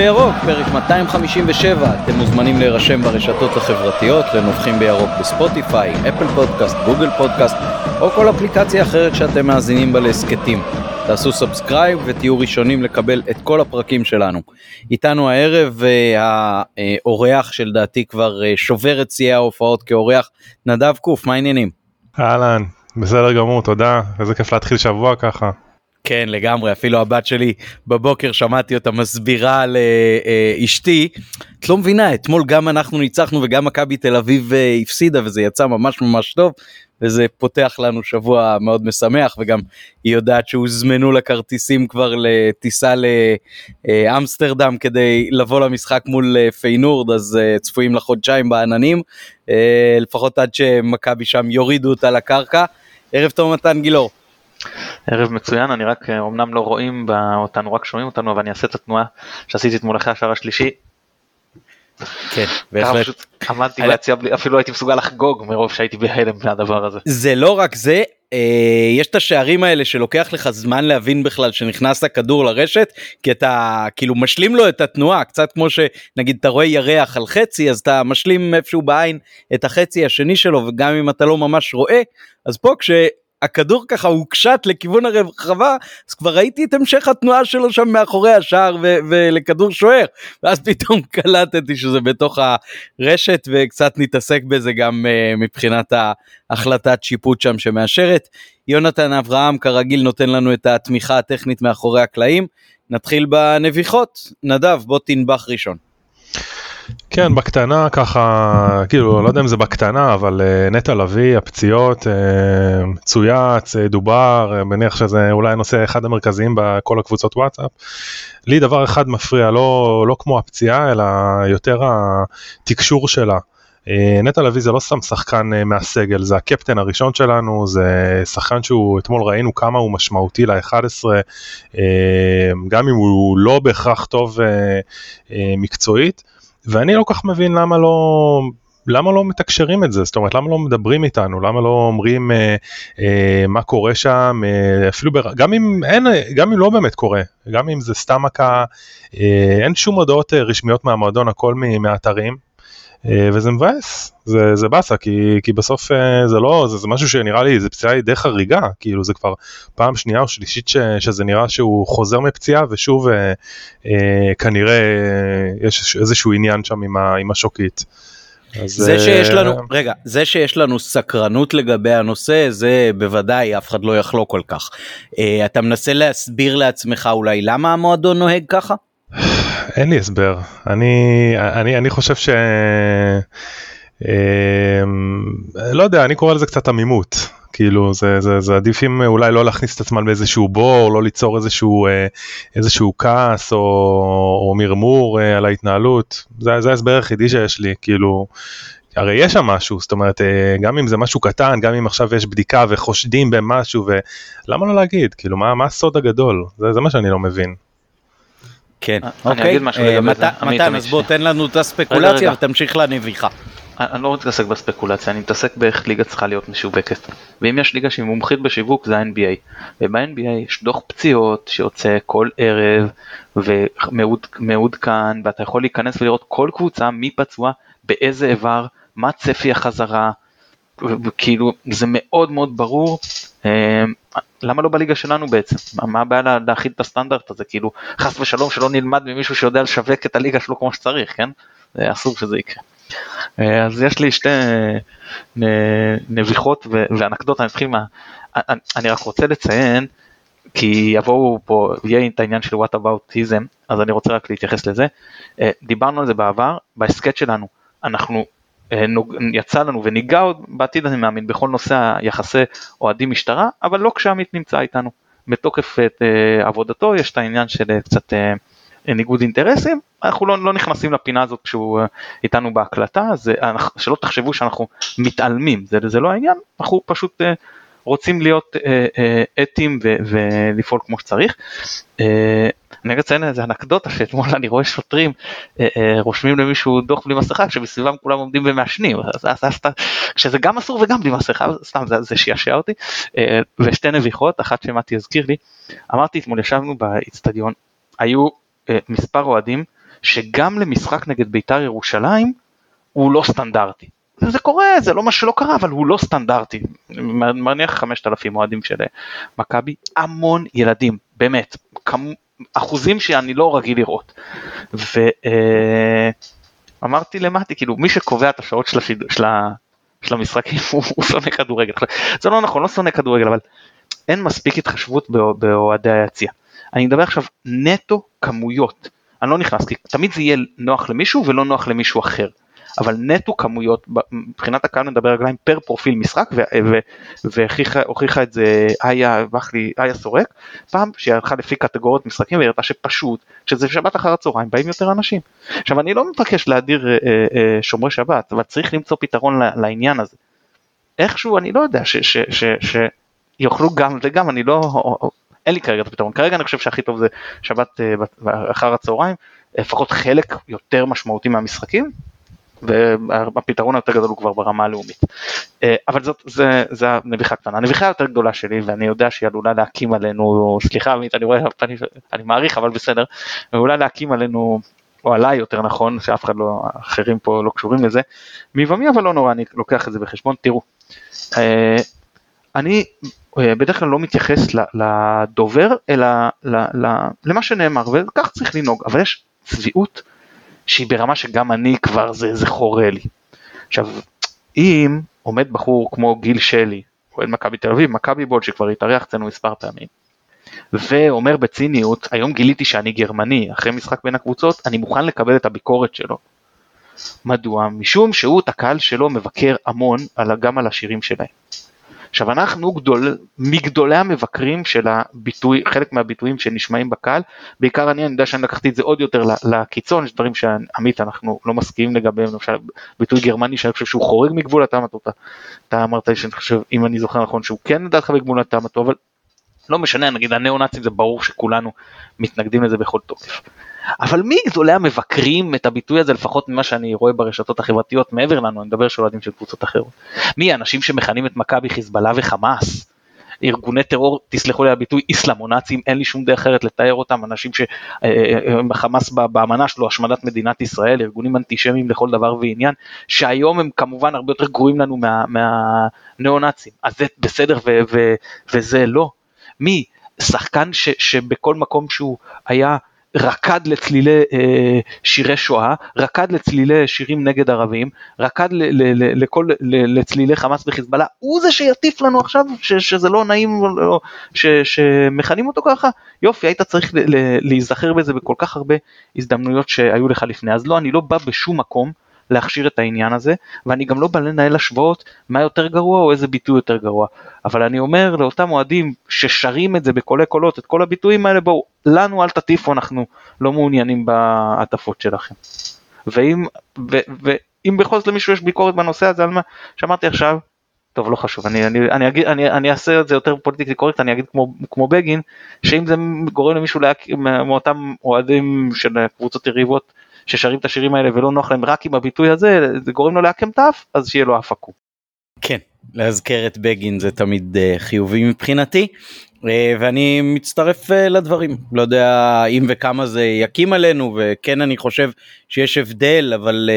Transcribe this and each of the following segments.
בירוק, פרק 257. אתם מוזמנים להירשם ברשתות החברתיות לנובחים בירוק ב Spotify, Apple Podcast, Google Podcast או כל אפליקציה אחרת שאתם מאזינים בה להסכתים. תעשו subscribe ותהיו ראשונים לקבל את כל הפרקים שלנו. איתנו הערב אה, האורח שלדעתי כבר אה, שובר את שיאי ההופעות כאורח, נדב קוף, מה העניינים? אהלן, בסדר גמור, תודה, איזה כיף להתחיל שבוע ככה. כן לגמרי אפילו הבת שלי בבוקר שמעתי אותה מסבירה לאשתי את לא מבינה אתמול גם אנחנו ניצחנו וגם מכבי תל אביב אה, הפסידה וזה יצא ממש ממש טוב וזה פותח לנו שבוע מאוד משמח וגם היא יודעת שהוזמנו לכרטיסים כבר לטיסה לאמסטרדם כדי לבוא למשחק מול אה, פיינורד אז אה, צפויים לחודשיים בעננים לפחות עד שמכבי שם יורידו אותה לקרקע. ערב טוב מתן גילאור. ערב מצוין, אני רק, אמנם לא רואים אותנו, רק שומעים אותנו, אבל אני אעשה את התנועה שעשיתי אתמול אחרי השער השלישי. כן, בהחלט. עמדתי ביציאה, אפילו הייתי מסוגל לחגוג מרוב שהייתי בהלם מהדבר הזה. זה לא רק זה, אה, יש את השערים האלה שלוקח לך זמן להבין בכלל שנכנס הכדור לרשת, כי אתה כאילו משלים לו את התנועה, קצת כמו שנגיד אתה רואה ירח על חצי, אז אתה משלים איפשהו בעין את החצי השני שלו, וגם אם אתה לא ממש רואה, אז פה כש... הכדור ככה הוקשט לכיוון הרחבה אז כבר ראיתי את המשך התנועה שלו שם מאחורי השער ו- ולכדור שוער ואז פתאום קלטתי שזה בתוך הרשת וקצת נתעסק בזה גם uh, מבחינת ההחלטת שיפוט שם שמאשרת. יונתן אברהם כרגיל נותן לנו את התמיכה הטכנית מאחורי הקלעים. נתחיל בנביחות נדב בוא תנבח ראשון. כן, בקטנה ככה, כאילו, לא יודע אם זה בקטנה, אבל uh, נטע לביא, הפציעות, uh, צויץ, uh, דובר, מניח שזה אולי הנושא אחד המרכזיים בכל הקבוצות וואטסאפ. לי דבר אחד מפריע, לא, לא כמו הפציעה, אלא יותר התקשור שלה. Uh, נטע לביא זה לא סתם שחקן uh, מהסגל, זה הקפטן הראשון שלנו, זה שחקן שהוא, אתמול ראינו כמה הוא משמעותי ל-11, uh, גם אם הוא לא בהכרח טוב uh, uh, מקצועית. ואני לא כך מבין למה לא, למה לא מתקשרים את זה, זאת אומרת למה לא מדברים איתנו, למה לא אומרים אה, אה, מה קורה שם, אה, אפילו בר... גם אם אין, גם אם לא באמת קורה, גם אם זה סתם מכה, אה, אין שום הודעות אה, רשמיות מהמועדון, הכל מהאתרים, אה, וזה מבאס, זה, זה באסה, כי, כי בסוף אה, זה לא, זה, זה משהו שנראה לי, זה פציעה די חריגה, כאילו זה כבר פעם שנייה או שלישית ש, שזה נראה שהוא חוזר מפציעה, ושוב אה, אה, כנראה אה, יש איזשהו עניין שם עם, ה, עם השוקית. אז, זה שיש לנו, רגע, זה שיש לנו סקרנות לגבי הנושא, זה בוודאי אף אחד לא יחלוק כל כך. אתה מנסה להסביר לעצמך אולי למה המועדון נוהג ככה? אין לי הסבר. אני, אני, אני חושב ש... אה, לא יודע, אני קורא לזה קצת עמימות. כאילו זה, זה, זה עדיף אם אולי לא להכניס את עצמם באיזשהו בור, לא ליצור איזשהו, אה, איזשהו כעס או, או מרמור אה, על ההתנהלות. זה, זה ההסבר היחידי שיש לי, כאילו, הרי יש שם משהו, זאת אומרת, גם אם זה משהו קטן, גם אם עכשיו יש בדיקה וחושדים במשהו, ולמה לא להגיד, כאילו, מה, מה הסוד הגדול? זה, זה מה שאני לא מבין. כן, אוקיי, אה, מתן, אז בוא תן לנו את הספקולציה ותמשיך לנביחה. אני לא מתעסק בספקולציה, אני מתעסק באיך ליגה צריכה להיות משווקת. ואם יש ליגה שהיא מומחית בשיווק זה ה-NBA. וב-NBA יש דוח פציעות שיוצא כל ערב ומעודכן ואתה יכול להיכנס ולראות כל קבוצה מי פצוע, באיזה איבר, מה צפי החזרה, וכאילו זה מאוד מאוד ברור אה, למה לא בליגה שלנו בעצם? מה הבעיה להכיל את הסטנדרט הזה? כאילו, חס ושלום שלא נלמד ממישהו שיודע לשווק את הליגה שלו כמו שצריך, כן? אסור שזה יקרה. אה, אז יש לי שתי אה, נביחות ואנקדוטה, אני מה... אני רק רוצה לציין, כי יבואו פה, יהיה את העניין של וואט אבאוטיזם, אז אני רוצה רק להתייחס לזה. דיברנו על זה בעבר, בהסכת שלנו, אנחנו יצא לנו וניגע עוד בעתיד אני מאמין בכל נושא היחסי אוהדים משטרה אבל לא כשעמית נמצא איתנו. מתוקף את אה, עבודתו יש את העניין של אה, קצת ניגוד אינטרסים. אנחנו לא, לא נכנסים לפינה הזאת כשהוא איתנו בהקלטה אז שלא תחשבו שאנחנו מתעלמים זה, זה לא העניין. אנחנו פשוט רוצים להיות אתיים ולפעול כמו שצריך. אני רק אציין איזה אנקדוטה שאתמול אני רואה שוטרים אה, אה, רושמים למישהו דוח בלי מסכה כשבסביבם כולם עומדים ומעשנים כשזה גם אסור וגם בלי מסכה סתם זה, זה שיעשע אותי אה, ושתי נביחות אחת שמעתי הזכיר לי אמרתי אתמול ישבנו באיצטדיון היו מספר אוהדים שגם למשחק נגד בית"ר ירושלים הוא לא סטנדרטי. זה קורה, זה לא מה שלא קרה, אבל הוא לא סטנדרטי. מניח 5,000 אוהדים של מכבי, המון ילדים, באמת, כמ... אחוזים שאני לא רגיל לראות. ואמרתי אה, למטי, כאילו, מי שקובע את השעות של, השיד... של, ה... של המשחקים הוא, הוא שונא כדורגל. זה לא נכון, לא שונא כדורגל, אבל אין מספיק התחשבות באוהדי היציע. אני מדבר עכשיו נטו כמויות. אני לא נכנס, כי תמיד זה יהיה נוח למישהו ולא נוח למישהו אחר. אבל נטו כמויות, מבחינת הקהל נדבר רגליים פר פרופיל משחק, והוכיחה את זה איה, איה סורק, פעם שהיא הלכה לפי קטגוריות משחקים והראתה שפשוט, שזה שבת אחר הצהריים, באים יותר אנשים. עכשיו אני לא מבקש להדיר אה, אה, אה, שומרי שבת, אבל צריך למצוא פתרון לעניין הזה. איכשהו אני לא יודע שיוכלו גם וגם, אני לא, אין לי כרגע את הפתרון, כרגע אני חושב שהכי טוב זה שבת אחר הצהריים, לפחות חלק יותר משמעותי מהמשחקים, והפתרון היותר גדול הוא כבר ברמה הלאומית. אה, אבל זאת, זה, זה הנביחה הקטנה. הנביחה היותר גדולה שלי, ואני יודע שהיא עלולה להקים עלינו, סליחה עמית, אני רואה, אני, אני מעריך, אבל בסדר, עלולה להקים עלינו, או עליי יותר נכון, שאף אחד לא, אחרים פה לא קשורים לזה, מבמי אבל לא נורא, אני לוקח את זה בחשבון. תראו, אה, אני אה, בדרך כלל לא מתייחס לדובר, אלא למה שנאמר, וכך צריך לנהוג, אבל יש צביעות. שהיא ברמה שגם אני כבר זה, זה חורה לי. עכשיו, אם עומד בחור כמו גיל שלי, אוהד מכבי תל אביב, מכבי בול שכבר התארח אצלנו מספר פעמים, ואומר בציניות, היום גיליתי שאני גרמני, אחרי משחק בין הקבוצות, אני מוכן לקבל את הביקורת שלו. מדוע? משום שהוא את הקהל שלו מבקר המון גם על השירים שלהם. עכשיו אנחנו גדול, מגדולי המבקרים של הביטוי, חלק מהביטויים שנשמעים בקהל, בעיקר אני, אני יודע שאני לקחתי את זה עוד יותר לקיצון, יש דברים שעמית אנחנו לא מסכימים לגביהם, למשל ביטוי גרמני שאני חושב שהוא חורג מגבול הטעם הטוטה, אתה אמרת שאני חושב, אם אני זוכר נכון, שהוא כן לדעתך בגבול הטוטה, אבל לא משנה, נגיד הנאו נאצים זה ברור שכולנו מתנגדים לזה בכל תוקף. אבל מי גדולי המבקרים את הביטוי הזה לפחות ממה שאני רואה ברשתות החברתיות מעבר לנו, אני מדבר של אוהדים של קבוצות אחרות. מי האנשים שמכנים את מכבי חיזבאללה וחמאס? ארגוני טרור, תסלחו לי על הביטוי, איסלאמונאצים, אין לי שום דרך אחרת לתאר אותם, אנשים שחמאס אה, אה, באמנה שלו השמדת מדינת ישראל, ארגונים אנטישמיים לכל דבר ועניין, שהיום הם כמובן הרבה יותר גרועים לנו מהניאו-נאצים, אז זה בסדר ו- ו- וזה לא. מי? שחקן ש- שבכל מקום שהוא היה רקד לצלילי אה, שירי שואה, רקד לצלילי שירים נגד ערבים, רקד לכל, לצלילי חמאס וחיזבאללה, הוא זה שיטיף לנו עכשיו ש, שזה לא נעים לא, ש, שמכנים אותו ככה, יופי היית צריך להיזכר בזה בכל כך הרבה הזדמנויות שהיו לך לפני, אז לא אני לא בא בשום מקום להכשיר את העניין הזה, ואני גם לא בא לנהל השוואות מה יותר גרוע או איזה ביטוי יותר גרוע. אבל אני אומר לאותם אוהדים ששרים את זה בקולי קולות, את כל הביטויים האלה, בואו, לנו אל תטיפו, אנחנו לא מעוניינים בהטפות שלכם. ואם, ו, ואם בכל זאת למישהו יש ביקורת בנושא הזה על מה שאמרתי עכשיו, טוב לא חשוב אני אני אני אגיד אני אני אעשה את זה יותר פוליטיקלי קורקט אני אגיד כמו כמו בגין שאם זה גורם למישהו להק... מאותם אוהדים של קבוצות יריבות ששרים את השירים האלה ולא נוח להם רק עם הביטוי הזה, זה גורם לו לעקם האף, אז שיהיה לו אף עקום. כן, להזכר את בגין זה תמיד uh, חיובי מבחינתי. uh, ואני מצטרף uh, לדברים לא יודע אם וכמה זה יקים עלינו וכן אני חושב שיש הבדל אבל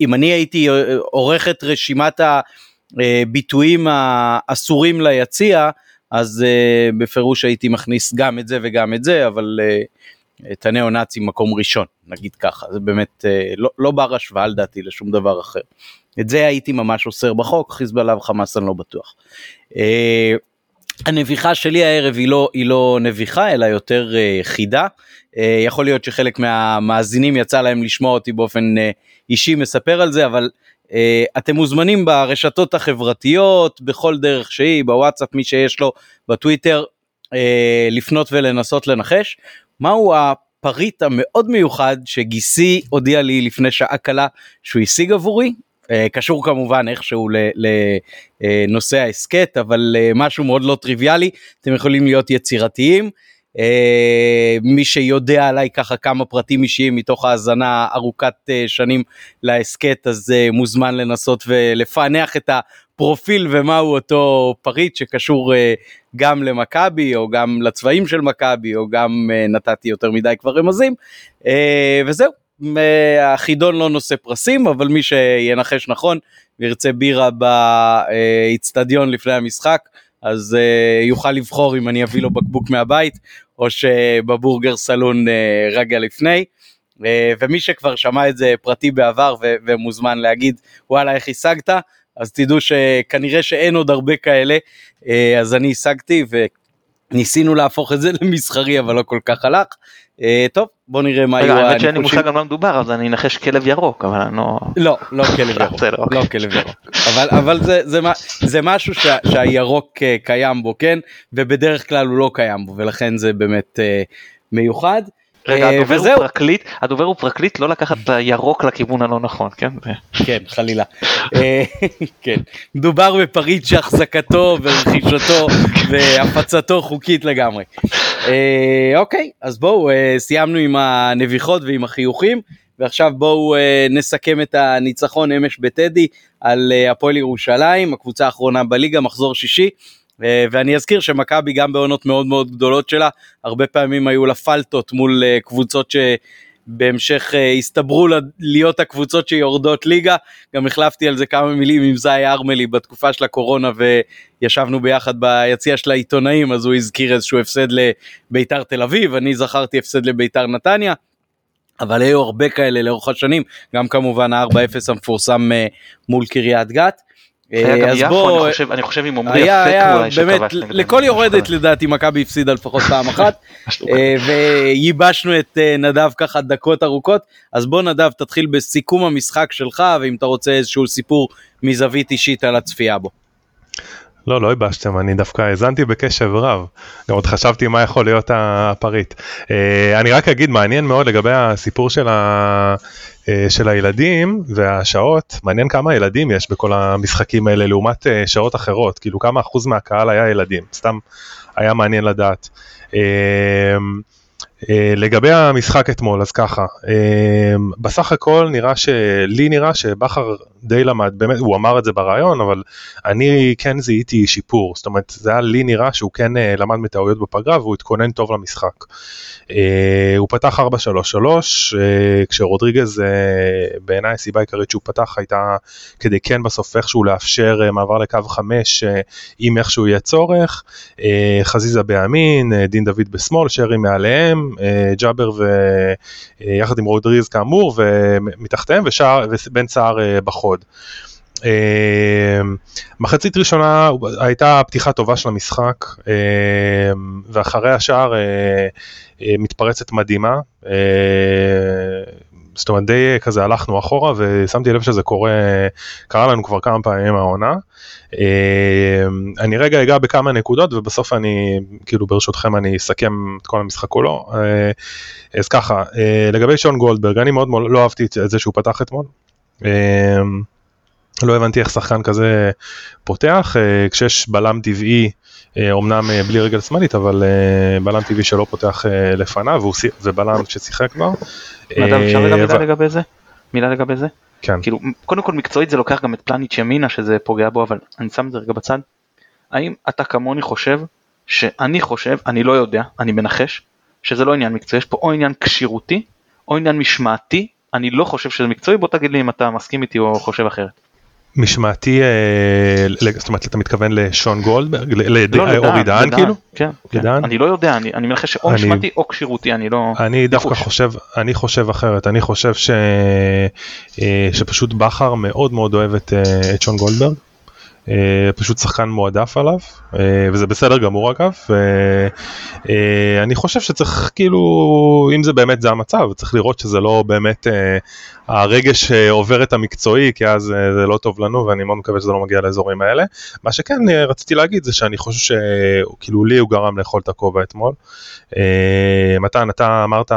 אם אני הייתי עורך את רשימת הביטויים האסורים ליציע אז uh, בפירוש הייתי מכניס גם את זה וגם את זה אבל uh, את הניאו-נאצים מקום ראשון, נגיד ככה, זה באמת אה, לא, לא בר השוואה לדעתי לשום דבר אחר. את זה הייתי ממש אוסר בחוק, חיזבאללה וחמאס אני לא בטוח. אה, הנביחה שלי הערב היא לא, היא לא נביחה אלא יותר uh, חידה. Uh, יכול להיות שחלק מהמאזינים יצא להם לשמוע אותי באופן uh, אישי מספר על זה אבל uh, אתם מוזמנים ברשתות החברתיות בכל דרך שהיא בוואטסאפ מי שיש לו בטוויטר לפנות ולנסות לנחש מהו הפריט המאוד מיוחד שגיסי הודיע לי לפני שעה קלה שהוא השיג עבורי. Uh, קשור כמובן איכשהו לנושא ההסכת אבל uh, משהו מאוד לא טריוויאלי אתם יכולים להיות יצירתיים. מי שיודע עליי ככה כמה פרטים אישיים מתוך האזנה ארוכת שנים להסכת אז מוזמן לנסות ולפענח את הפרופיל ומהו אותו פריט שקשור גם למכבי או גם לצבעים של מכבי או גם נתתי יותר מדי כבר רמזים וזהו. החידון לא נושא פרסים אבל מי שינחש נכון וירצה בירה באיצטדיון לפני המשחק אז יוכל לבחור אם אני אביא לו בקבוק מהבית או שבבורגר סלון רגע לפני. ומי שכבר שמע את זה פרטי בעבר ומוזמן להגיד וואלה איך השגת אז תדעו שכנראה שאין עוד הרבה כאלה uh, אז אני השגתי וניסינו להפוך את זה למסחרי אבל לא כל כך הלך. Uh, טוב בוא נראה מה יהיו הניחושים. האמת שאין לי מושג על מה מדובר אז אני אנחש כלב ירוק אבל אני לא... לא, לא כלב ירוק, לא כלב ירוק. אבל, אבל זה, משהו שה, שהירוק אה, קיים בו כן ובדרך כלל הוא לא קיים בו ולכן זה באמת מיוחד. רגע, אה, הדובר הוא פרקליט, הדובר הוא פרקליט לא לקחת את הירוק לכיוון הלא נכון, כן? כן, חלילה. כן, מדובר בפריט שהחזקתו ורכישתו והפצתו חוקית לגמרי. אה, אוקיי, אז בואו, אה, סיימנו עם הנביחות ועם החיוכים, ועכשיו בואו אה, נסכם את הניצחון אמש בטדי על הפועל ירושלים, הקבוצה האחרונה בליגה, מחזור שישי. ואני אזכיר שמכבי גם בעונות מאוד מאוד גדולות שלה, הרבה פעמים היו לה פלטות מול קבוצות ש... בהמשך uh, הסתברו להיות הקבוצות שיורדות ליגה, גם החלפתי על זה כמה מילים עם זי ארמלי בתקופה של הקורונה וישבנו ביחד ביציע של העיתונאים, אז הוא הזכיר איזשהו הפסד לביתר תל אביב, אני זכרתי הפסד לביתר נתניה. אבל היו הרבה כאלה לאורך השנים, גם כמובן ה-4-0 המפורסם מול קריית גת. אה, אז בוא, אני חושב עם עמרי אפק אולי באמת, לכל יורדת לדעתי מכבי הפסידה לפחות פעם אחת, אה, וייבשנו את אה, נדב ככה דקות ארוכות, אז בוא נדב תתחיל בסיכום המשחק שלך, ואם אתה רוצה איזשהו סיפור מזווית אישית על הצפייה בו. לא, לא ייבשתם, אני דווקא האזנתי בקשב רב. גם עוד חשבתי מה יכול להיות הפריט. אני רק אגיד, מעניין מאוד לגבי הסיפור של ה... אה, של הילדים והשעות, מעניין כמה ילדים יש בכל המשחקים האלה לעומת אה, שעות אחרות, כאילו כמה אחוז מהקהל היה ילדים, סתם היה מעניין לדעת. אה, לגבי המשחק אתמול, אז ככה, בסך הכל נראה ש... לי נראה שבכר די למד, באמת, הוא אמר את זה ברעיון, אבל אני כן זיהיתי שיפור, זאת אומרת, זה היה לי נראה שהוא כן למד מטעויות בפגרה והוא התכונן טוב למשחק. Uh, הוא פתח 4-3-3, uh, כשרודריגז בעיניי הסיבה העיקרית שהוא פתח הייתה כדי כן בסוף איכשהו לאפשר מעבר לקו 5 uh, אם איכשהו יהיה צורך, חזיזה בימין, דין דוד בשמאל, שרי מעליהם, ג'אבר ויחד עם רודריגז כאמור ומתחתיהם ובן סער בחוד. אמ, מחצית ראשונה הייתה פתיחה טובה של המשחק אמ, ואחרי השער אה, אה, מתפרצת מדהימה. אה, זאת אומרת די כזה הלכנו אחורה ושמתי לב שזה קורה, קרה לנו כבר כמה פעמים העונה. אמ, אני רגע אגע בכמה נקודות ובסוף אני, כאילו ברשותכם אני אסכם את כל המשחק כולו. אז ככה, לגבי שון גולדברג, אני מאוד מאוד לא אהבתי את זה שהוא פתח אתמול. לא הבנתי איך שחקן כזה פותח, אה, כשיש בלם טבעי, אומנם אה, בלי רגל שמאלית, אבל אה, בלם טבעי שלא פותח לפניו, ובלם ששיחק כבר. אפשר לגבי זה? מילה לגבי זה? כן. כאילו, קודם כל מקצועית זה לוקח גם את פלניץ' ימינה שזה פוגע בו, אבל אני שם את זה רגע בצד. האם אתה כמוני חושב, שאני חושב, אני לא יודע, אני מנחש, שזה לא עניין מקצועי, יש פה או עניין כשירותי, או עניין משמעתי, אני לא חושב שזה מקצועי, בוא תגיד לי אם אתה מסכים איתי או חושב אחרת. משמעתי, אה, זאת אומרת אתה מתכוון לשון גולדברג, לאורי דהן כאילו? כן, כן. אני לא יודע, אני מנחש שאו משמעתי או כשירותי, אני לא... אני דווקא חושב, אני חושב אחרת, אני חושב אה, שפשוט בכר מאוד מאוד אוהב את אה, שון גולדברג. פשוט שחקן מועדף עליו וזה בסדר גמור אגב ואני חושב שצריך כאילו אם זה באמת זה המצב צריך לראות שזה לא באמת הרגש עובר את המקצועי, כי אז אה, זה לא טוב לנו, ואני מאוד מקווה שזה לא מגיע לאזורים האלה. מה שכן אה, רציתי להגיד זה שאני חושב שכאילו לי הוא גרם לאכול את הכובע אתמול. אה, מתן, אתה אמרת,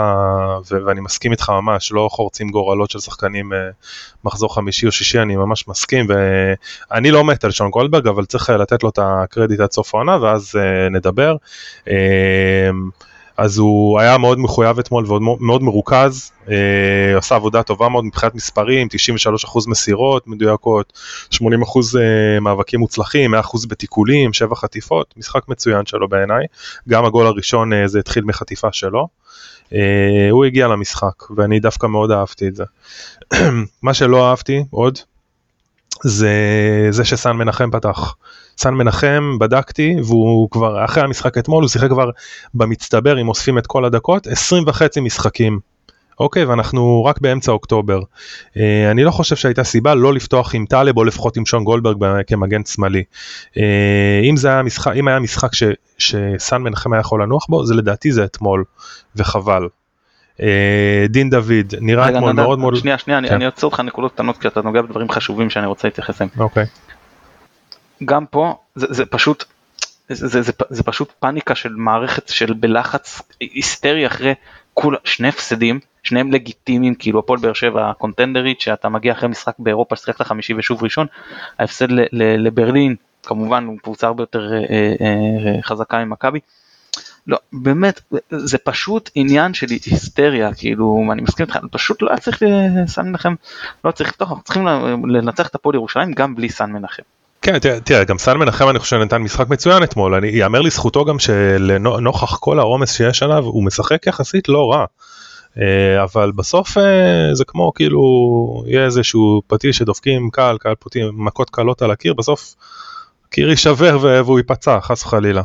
ואני מסכים איתך ממש, לא חורצים גורלות של שחקנים מחזור חמישי או שישי, אני ממש מסכים, ואני לא מת על שון גולדברג, אבל צריך לתת לו את הקרדיט עד סוף העונה, ואז נדבר. אז הוא היה מאוד מחויב אתמול ומאוד מרוכז, אה, עשה עבודה טובה מאוד מבחינת מספרים, 93% מסירות מדויקות, 80% אה, מאבקים מוצלחים, 100% בתיקולים, 7 חטיפות, משחק מצוין שלו בעיניי, גם הגול הראשון אה, זה התחיל מחטיפה שלו. אה, הוא הגיע למשחק ואני דווקא מאוד אהבתי את זה. מה שלא אהבתי עוד, זה זה שסן מנחם פתח. סן מנחם בדקתי והוא כבר אחרי המשחק אתמול הוא שיחק כבר במצטבר אם אוספים את כל הדקות 20 וחצי משחקים. אוקיי ואנחנו רק באמצע אוקטובר. אה, אני לא חושב שהייתה סיבה לא לפתוח עם טלב או לפחות עם שון גולדברג כמגן שמאלי. אה, אם זה היה משחק אם היה משחק ש, שסן מנחם היה יכול לנוח בו זה לדעתי זה אתמול וחבל. אה, דין דוד נראה אתמול מאוד מאוד שנייה שנייה אני עוצר אותך נקודות קטנות כי אתה נוגע בדברים חשובים שאני רוצה להתייחס אליהם. אוקיי. גם פה זה, זה פשוט זה, זה, זה, זה פשוט פאניקה של מערכת של בלחץ היסטרי אחרי כול שני הפסדים שניהם לגיטימיים כאילו הפועל באר שבע הקונטנדרית שאתה מגיע אחרי משחק באירופה ששיחק לחמישי ושוב ראשון ההפסד ל, ל, לברלין כמובן הוא קבוצה הרבה יותר אה, אה, אה, חזקה ממכבי. לא באמת זה פשוט עניין של היסטריה כאילו אני מסכים איתך פשוט לא היה צריך סן מנחם לא צריך לפתוח צריכים לנצח את הפועל ירושלים גם בלי סן מנחם. כן, תראה, תראה, גם סן מנחם אני חושב נתן משחק מצוין אתמול, אני, יאמר לזכותו גם שלנוכח כל העומס שיש עליו, הוא משחק יחסית לא רע. אה, אבל בסוף אה, זה כמו כאילו יהיה איזשהו פטיש שדופקים קל, קל פוטים מכות קלות על הקיר, בסוף קיר יישבר והוא ייפצע חס וחלילה.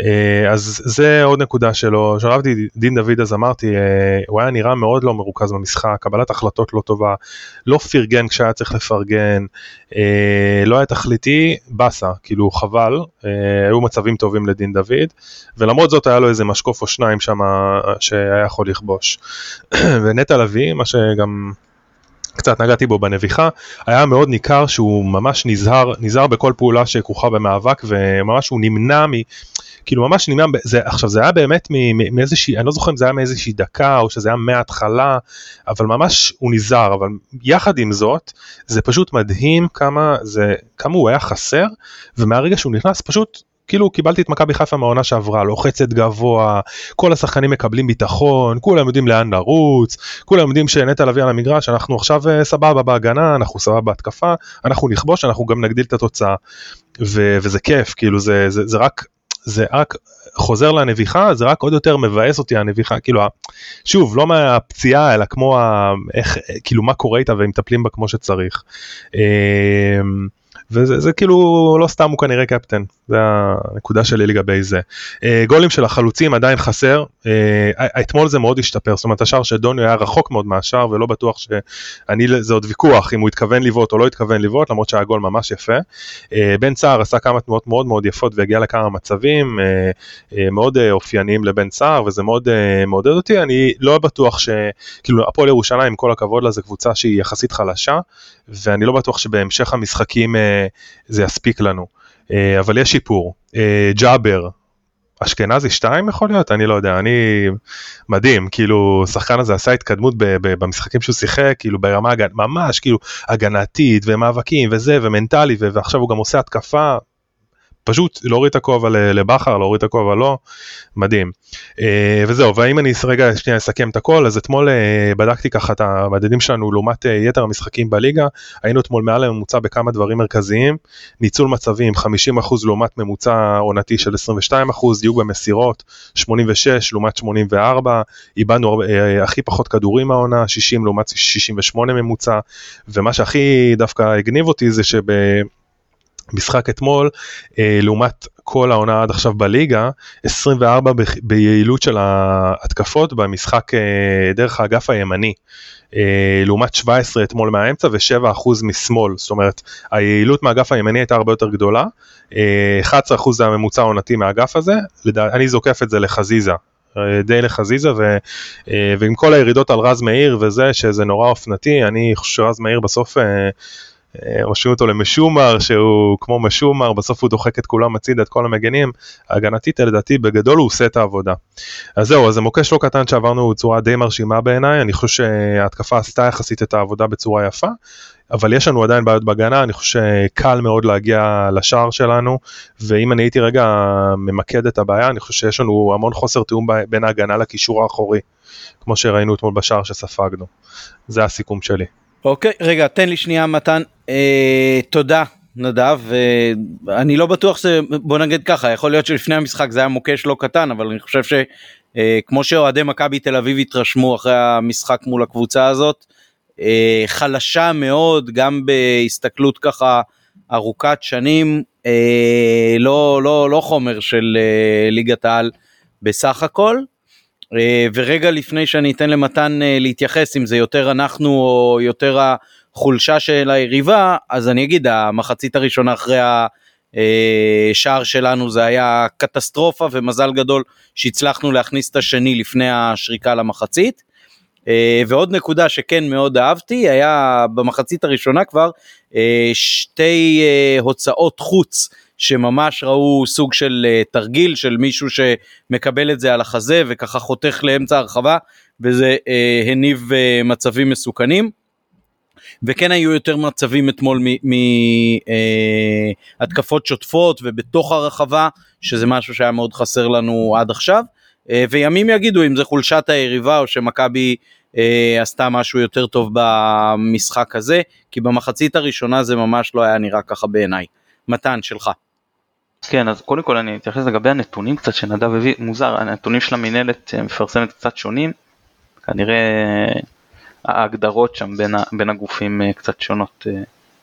אה, אז זה עוד נקודה שלו, כשאהבתי דין דוד אז אמרתי, אה, הוא היה נראה מאוד לא מרוכז במשחק, קבלת החלטות לא טובה, לא פרגן כשהיה צריך לפרגן, אה, לא היה תכליתי, באסה, כאילו חבל, היו מצבים טובים לדין דוד, ולמרות זאת היה לו איזה משקוף או שניים שם שהיה יכול לכבוש. ונטע לביא, מה שגם קצת נגעתי בו בנביחה, היה מאוד ניכר שהוא ממש נזהר, נזהר בכל פעולה שכרוכה במאבק וממש הוא נמנע מ... כאילו ממש נמנע, זה, עכשיו זה היה באמת מאיזושהי, אני לא זוכר אם זה היה מאיזושהי דקה או שזה היה מההתחלה, אבל ממש הוא נזהר, אבל יחד עם זאת, זה פשוט מדהים כמה זה, כמה הוא היה חסר, ומהרגע שהוא נכנס פשוט כאילו קיבלתי את מכבי חיפה מהעונה שעברה, לוחצת גבוה, כל השחקנים מקבלים ביטחון, כולם יודעים לאן לרוץ, כולם יודעים שנטע לביא על המגרש, אנחנו עכשיו אה, סבבה בהגנה, אנחנו סבבה בהתקפה, אנחנו נכבוש, אנחנו גם נגדיל את התוצאה. ו- וזה כיף, כאילו זה, זה, זה רק, זה רק חוזר לנביחה, זה רק עוד יותר מבאס אותי הנביחה, כאילו, שוב, לא מהפציעה, אלא כמו, ה, איך, כאילו מה קורה איתה והם מטפלים בה כמו שצריך. אמ, וזה זה כאילו לא סתם הוא כנראה קפטן, זה הנקודה שלי לגבי זה. אה, גולים של החלוצים עדיין חסר, אה, אתמול זה מאוד השתפר, זאת אומרת השער של דוניו היה רחוק מאוד מהשער ולא בטוח שאני, זה עוד ויכוח אם הוא התכוון לבעוט או לא התכוון לבעוט, למרות שהיה גול ממש יפה. אה, בן סער עשה כמה תנועות מאוד מאוד יפות והגיע לכמה מצבים מאוד אופייניים לבן סער וזה מאוד מעודד אותי, אני לא בטוח שכאילו הפועל ירושלים עם כל הכבוד לה זה קבוצה שהיא יחסית חלשה ואני לא בטוח שבהמשך המשחקים זה יספיק לנו. אה, אבל יש שיפור. אה, ג'אבר, אשכנזי 2 יכול להיות? אני לא יודע, אני מדהים, כאילו השחקן הזה עשה התקדמות ב- ב- במשחקים שהוא שיחק, כאילו ברמה ממש כאילו הגנתית ומאבקים וזה ומנטלי ועכשיו הוא גם עושה התקפה, פשוט להוריד את הכובע לבכר, להוריד את הכובע לא, מדהים. אה, וזהו, והאם אני רגע שנייה אסכם את הכל, אז אתמול אה, בדקתי ככה את המדדים שלנו לעומת אה, יתר המשחקים בליגה, היינו אתמול מעל הממוצע בכמה דברים מרכזיים, ניצול מצבים 50% לעומת ממוצע עונתי של 22%, דיוק במסירות 86 לעומת 84, איבדנו הכי פחות כדורים מהעונה, 60 לעומת 68 ממוצע, ומה שהכי דווקא הגניב אותי זה שב... משחק אתמול אה, לעומת כל העונה עד עכשיו בליגה 24 ב- ביעילות של ההתקפות במשחק אה, דרך האגף הימני. אה, לעומת 17 אתמול מהאמצע ו7% משמאל. זאת אומרת היעילות מהאגף הימני הייתה הרבה יותר גדולה. אה, 11% זה הממוצע העונתי מהאגף הזה. אני זוקף את זה לחזיזה. די לחזיזה ו, ועם כל הירידות על רז מאיר וזה שזה נורא אופנתי אני חושב שרז מאיר בסוף אה, משווים אותו למשומר שהוא כמו משומר בסוף הוא דוחק את כולם הצידה את כל המגנים הגנתית לדעתי בגדול הוא עושה את העבודה. אז זהו אז זה מוקש לא קטן שעברנו בצורה די מרשימה בעיניי אני חושב שההתקפה עשתה יחסית את העבודה בצורה יפה אבל יש לנו עדיין בעיות בהגנה אני חושב שקל מאוד להגיע לשער שלנו ואם אני הייתי רגע ממקד את הבעיה אני חושב שיש לנו המון חוסר תיאום בין ההגנה לקישור האחורי כמו שראינו אתמול בשער שספגנו זה הסיכום שלי. אוקיי, רגע, תן לי שנייה מתן. אה, תודה, נדב. אה, אני לא בטוח שזה, בוא נגיד ככה, יכול להיות שלפני המשחק זה היה מוקש לא קטן, אבל אני חושב שכמו אה, שאוהדי מכבי תל אביב התרשמו אחרי המשחק מול הקבוצה הזאת, חלשה מאוד, גם בהסתכלות ככה ארוכת שנים, לא, לא, לא חומר של ליגת העל בסך הכל. ורגע לפני שאני אתן למתן להתייחס אם זה יותר אנחנו או יותר החולשה של היריבה אז אני אגיד המחצית הראשונה אחרי השער אה, שלנו זה היה קטסטרופה ומזל גדול שהצלחנו להכניס את השני לפני השריקה למחצית. ועוד נקודה שכן מאוד אהבתי היה במחצית הראשונה כבר שתי הוצאות חוץ שממש ראו סוג של תרגיל של מישהו שמקבל את זה על החזה וככה חותך לאמצע הרחבה וזה הניב מצבים מסוכנים. וכן היו יותר מצבים אתמול מהתקפות uh, שוטפות ובתוך הרחבה שזה משהו שהיה מאוד חסר לנו עד עכשיו uh, וימים יגידו אם זה חולשת היריבה או שמכבי uh, עשתה משהו יותר טוב במשחק הזה כי במחצית הראשונה זה ממש לא היה נראה ככה בעיניי. מתן שלך. כן, אז קודם כל אני אתייחס לגבי הנתונים קצת שנדב הביא, מוזר, הנתונים של המינהלת אה, מפרסמת קצת שונים, כנראה ההגדרות שם בין, בין הגופים אה, קצת שונות.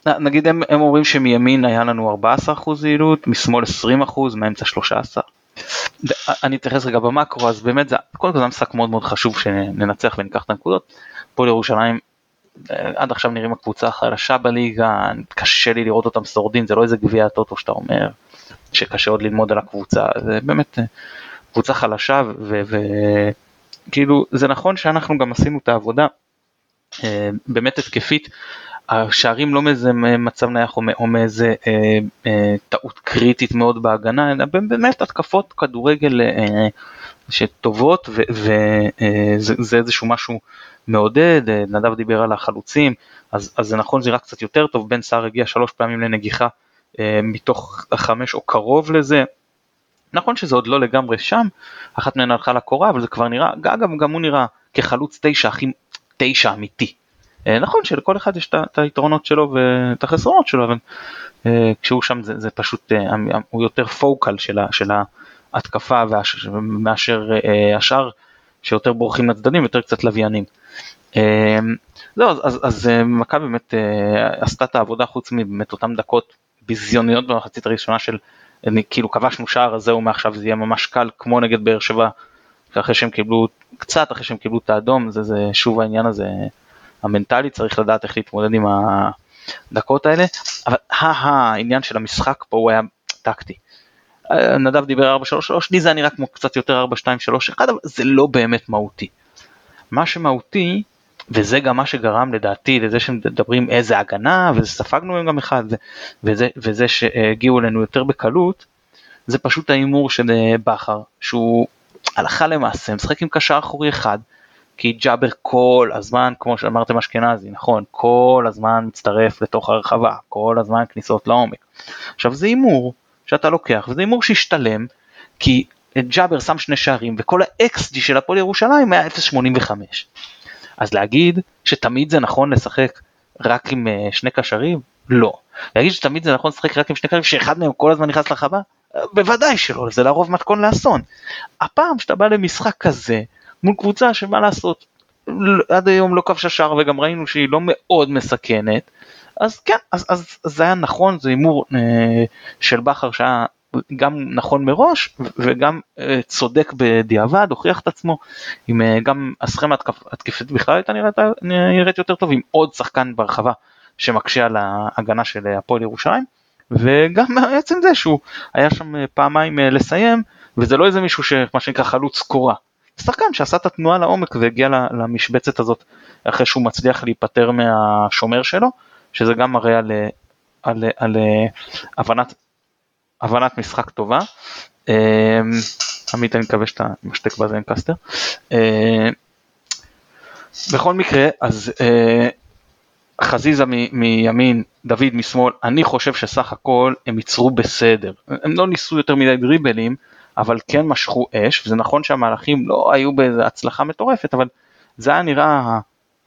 אה. נגיד הם, הם אומרים שמימין היה לנו 14% יעילות, משמאל 20%, מהאמצע 13%. אני אתייחס רגע במקרו, אז באמת זה, קודם כל זה משחק מאוד מאוד חשוב שננצח וניקח את הנקודות. פה לירושלים עד עכשיו נראים הקבוצה החלשה בליגה, קשה לי לראות אותם שורדים, זה לא איזה גביע הטוטו שאתה אומר. שקשה עוד ללמוד על הקבוצה, זה באמת אה, קבוצה חלשה וכאילו זה נכון שאנחנו גם עשינו את העבודה אה, באמת התקפית, השערים לא מאיזה מצב נייח או מאיזה אה, אה, טעות קריטית מאוד בהגנה, אלא באמת התקפות כדורגל אה, שטובות וזה אה, איזשהו משהו מעודד, אה, נדב דיבר על החלוצים, אז, אז זה נכון זה רק קצת יותר טוב, בן סער הגיע שלוש פעמים לנגיחה אה, מתוך החמש או קרוב לזה. נכון שזה עוד לא לגמרי שם, אחת מהן הלכה לקורה, אבל זה כבר נראה, אגב גם הוא נראה כחלוץ תשע הכי תשע אמיתי. אה, נכון שלכל אחד יש את היתרונות שלו ואת החסרונות שלו, אבל אה, כשהוא שם זה, זה פשוט, הוא יותר פוקל של, של ההתקפה מאשר השאר שיותר בורחים לצדדים, יותר קצת לוויינים. זהו, אז, אז, אז מכבי באמת עשתה את העבודה חוץ מבאמת אותם דקות ביזיוניות במחצית הראשונה של אני, כאילו כבשנו שער אז זהו מעכשיו זה יהיה ממש קל כמו נגד באר שבע אחרי שהם קיבלו קצת אחרי שהם קיבלו את האדום זה, זה שוב העניין הזה המנטלי צריך לדעת איך להתמודד עם הדקות האלה אבל העניין של המשחק פה הוא היה טקטי. נדב דיבר 4-3-3 לי זה נראה כמו קצת יותר 4-2-3-1 אבל זה לא באמת מהותי. מה שמהותי וזה גם מה שגרם לדעתי לזה שמדברים איזה הגנה וספגנו הם גם אחד וזה, וזה שהגיעו אלינו יותר בקלות זה פשוט ההימור של אה, בכר שהוא הלכה למעשה משחק עם קשר אחורי אחד כי ג'אבר כל הזמן כמו שאמרתם אשכנזי נכון כל הזמן מצטרף לתוך הרחבה כל הזמן כניסות לעומק. עכשיו זה הימור שאתה לוקח וזה הימור שהשתלם כי ג'אבר שם שני שערים וכל ה-XG של הפועל ירושלים היה 0.85 אז להגיד שתמיד זה נכון לשחק רק עם uh, שני קשרים? לא. להגיד שתמיד זה נכון לשחק רק עם שני קשרים שאחד מהם כל הזמן נכנס לחווה? בוודאי שלא, זה לרוב מתכון לאסון. הפעם שאתה בא למשחק כזה מול קבוצה שמה לעשות, עד היום לא כבשה שער וגם ראינו שהיא לא מאוד מסכנת, אז כן, אז, אז, אז זה היה נכון, זה הימור אה, של בכר שהיה גם נכון מראש וגם אה, צודק בדיעבד, הוכיח את עצמו, עם אה, גם הסכמה התקפית בכלל הייתה נראית, נראית יותר טוב, עם עוד שחקן ברחבה שמקשה על ההגנה של הפועל ירושלים, וגם עצם זה שהוא היה שם אה, פעמיים לסיים, וזה לא איזה מישהו שמה שנקרא חלוץ קורה, שחקן שעשה את התנועה לעומק והגיע למשבצת הזאת אחרי שהוא מצליח להיפטר מהשומר שלו, שזה גם מראה על, על, על, על הבנת, הבנת משחק טובה. עמית אני מקווה שאתה משתק בזנקסטר. בכל מקרה אז חזיזה מימין, דוד משמאל, אני חושב שסך הכל הם ייצרו בסדר. הם לא ניסו יותר מדי דריבלים, אבל כן משכו אש, וזה נכון שהמהלכים לא היו באיזה הצלחה מטורפת, אבל זה היה נראה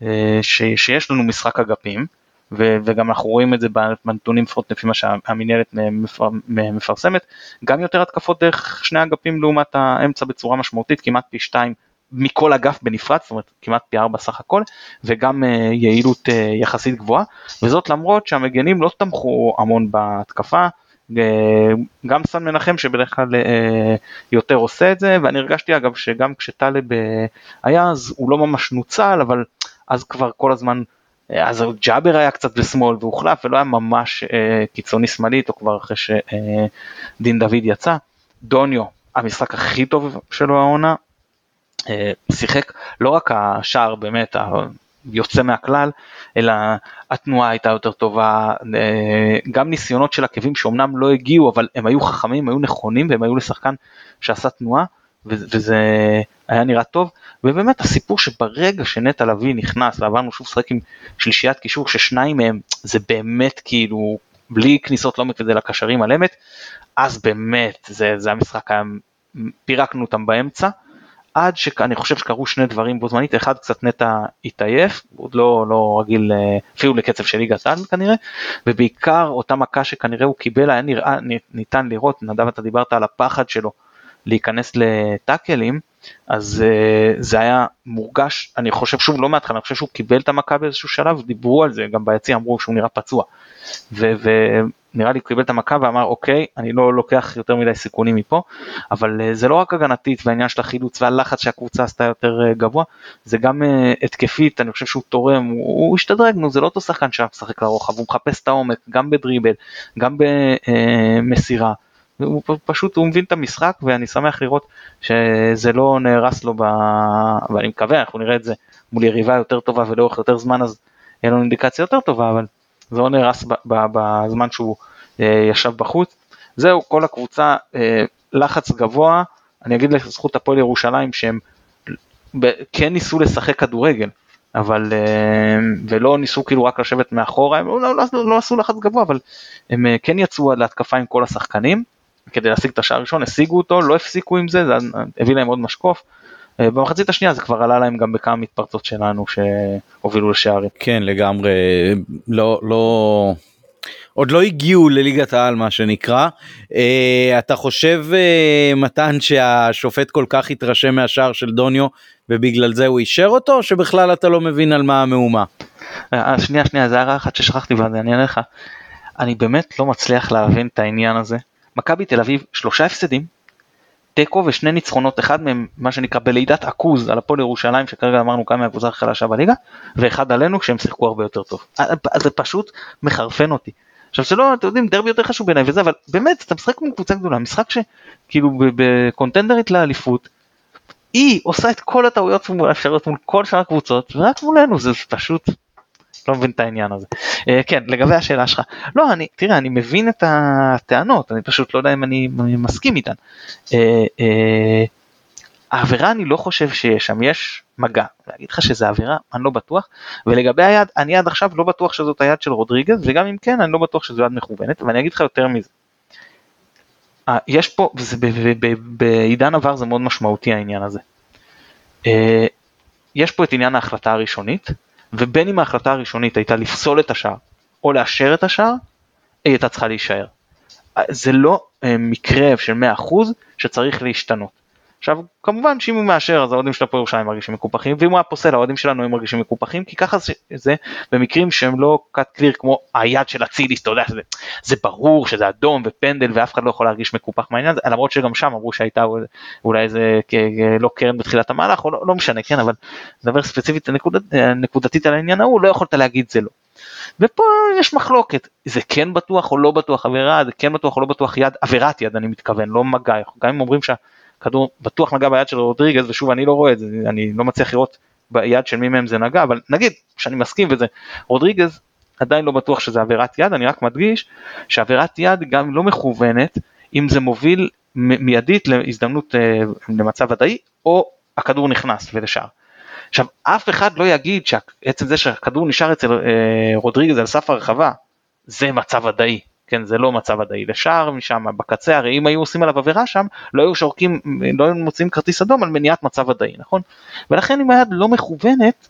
אה, ש, שיש לנו משחק אגפים, ו, וגם אנחנו רואים את זה בנתונים לפחות לפי מה שהמינהלת מפר, מפרסמת, גם יותר התקפות דרך שני אגפים לעומת האמצע בצורה משמעותית, כמעט פי שתיים מכל אגף בנפרד, זאת אומרת כמעט פי ארבע סך הכל, וגם uh, יעילות uh, יחסית גבוהה, וזאת למרות שהמגנים לא תמכו המון בהתקפה, uh, גם סן מנחם שבדרך כלל יותר עושה את זה, ואני הרגשתי אגב שגם כשטלב היה אז הוא לא ממש נוצל, אבל אז כבר כל הזמן, אז ג'אבר היה קצת בשמאל והוחלף ולא היה ממש קיצוני שמאלית, או כבר אחרי שדין דוד יצא. דוניו, המשחק הכי טוב שלו העונה, אה, שיחק לא רק השער באמת יוצא מהכלל, אלא התנועה הייתה יותר טובה, אה, גם ניסיונות של עקבים שאומנם לא הגיעו, אבל הם היו חכמים, היו נכונים והם היו לשחקן שעשה תנועה, וזה היה נראה טוב, ובאמת הסיפור שברגע שנטע לביא נכנס ועברנו שוב לשחק עם שלישיית קישור ששניים מהם זה באמת כאילו בלי כניסות לעומק וזה לקשרים על אמת, אז באמת זה, זה המשחק, פירקנו אותם באמצע. עד שאני חושב שקרו שני דברים בו זמנית, אחד קצת נטע התעייף, עוד לא, לא רגיל אה, אפילו לקצב של ליגת העל כנראה, ובעיקר אותה מכה שכנראה הוא קיבל, היה נראה, ניתן לראות, נדב אתה דיברת על הפחד שלו להיכנס לטאקלים, אז uh, זה היה מורגש, אני חושב שוב לא מההתחלה, אני חושב שהוא קיבל את המכה באיזשהו שלב, דיברו על זה, גם ביציע אמרו שהוא נראה פצוע. ונראה לי הוא קיבל את המכה ואמר אוקיי, אני לא לוקח יותר מדי סיכונים מפה, אבל uh, זה לא רק הגנתית והעניין של החילוץ והלחץ שהקבוצה עשתה יותר uh, גבוה, זה גם uh, התקפית, אני חושב שהוא תורם, הוא, הוא השתדרג, נו זה לא אותו שחקן שמשחק לרוחב, הוא מחפש את העומק, גם בדריבל, גם במסירה. הוא פשוט, הוא מבין את המשחק ואני שמח לראות שזה לא נהרס לו, ב... ואני מקווה, אנחנו נראה את זה מול יריבה יותר טובה ולאורך יותר זמן אז יהיה לנו אינדיקציה יותר טובה, אבל זה לא נהרס בזמן שהוא אה, ישב בחוץ. זהו, כל הקבוצה, אה, לחץ גבוה, אני אגיד לזכות הפועל ירושלים שהם כן ניסו לשחק כדורגל, אבל אה, ולא ניסו כאילו רק לשבת מאחורה, הם לא, לא, לא, לא עשו לחץ גבוה, אבל הם כן יצאו להתקפה עם כל השחקנים. כדי להשיג את השער הראשון, השיגו אותו, לא הפסיקו עם זה, זה הביא להם עוד משקוף. אה, במחצית השנייה זה כבר עלה להם גם בכמה מתפרצות שלנו שהובילו לשערים. כן לגמרי, לא, לא, עוד לא הגיעו לליגת העל מה שנקרא. אה, אתה חושב אה, מתן שהשופט כל כך התרשם מהשער של דוניו ובגלל זה הוא אישר אותו או שבכלל אתה לא מבין על מה המהומה? שנייה שנייה זה הערה אחת ששכחתי ואני אענה לך. אני באמת לא מצליח להבין את העניין הזה מכבי תל אביב שלושה הפסדים, תיקו ושני ניצחונות, אחד מהם מה שנקרא בלידת עכוז על הפועל ירושלים שכרגע אמרנו כמה מהקבוצה החלשה בליגה, ואחד עלינו כשהם שיחקו הרבה יותר טוב. אה, אה, זה פשוט מחרפן אותי. עכשיו שלא, אתם יודעים, דרבי יותר חשוב בעיניי וזה, אבל באמת, אתה משחק מול קבוצה גדולה, משחק שכאילו בקונטנדרית לאליפות, היא עושה את כל הטעויות האפשריות מול כל שאר הקבוצות, ורק מולנו זה פשוט לא מבין את העניין הזה. Uh, כן, לגבי השאלה שלך, לא, אני, תראה, אני מבין את הטענות, אני פשוט לא יודע אם אני, מסכים איתן. Uh, uh, העבירה אני לא חושב שיש שם, יש מגע, להגיד לך שזה עבירה, אני לא בטוח, ולגבי היד, אני עד עכשיו לא בטוח שזאת היד של רודריגז, וגם אם כן, אני לא בטוח שזו יד מכוונת, ואני אגיד לך יותר מזה. יש פה, בעידן עבר זה מאוד משמעותי העניין הזה. יש פה את עניין ההחלטה הראשונית, ובין אם ההחלטה הראשונית הייתה לפסול את השער או לאשר את השער, היא הייתה צריכה להישאר. זה לא אה, מקרה של 100% שצריך להשתנות. עכשיו כמובן שאם הוא מאשר אז האוהדים של הפועל ירושלים מרגישים מקופחים ואם הוא היה פוסל האוהדים שלנו הם מרגישים מקופחים כי ככה זה, במקרים שהם לא קאט קליר כמו היד של אצילי אתה יודע שזה זה ברור שזה אדום ופנדל ואף אחד לא יכול להרגיש מקופח מהעניין הזה למרות שגם שם אמרו שהייתה אולי איזה לא קרן בתחילת המהלך או לא, לא משנה כן אבל נדבר ספציפית נקודת, נקודתית על העניין ההוא לא יכולת להגיד זה לא. ופה יש מחלוקת זה כן בטוח או לא בטוח עבירה זה כן בטוח או לא בטוח יד עבירת יד אני מתכוון לא מגע גם אם אומרים שה... הכדור בטוח נגע ביד של רודריגז ושוב אני לא רואה את זה אני לא מצליח לראות ביד של מי מהם זה נגע אבל נגיד שאני מסכים וזה רודריגז עדיין לא בטוח שזה עבירת יד, אני רק מדגיש שעבירת יד גם לא מכוונת אם זה מוביל מיידית להזדמנות אה, למצב ודאי או הכדור נכנס ולשער. עכשיו אף אחד לא יגיד שעצם זה שהכדור נשאר אצל אה, רודריגז על סף הרחבה זה מצב ודאי, כן זה לא מצב ודאי לשער משם בקצה הרי אם היו עושים עליו עבירה שם לא היו שורקים לא היו מוצאים כרטיס אדום על מניעת מצב ודאי נכון? ולכן אם היד לא מכוונת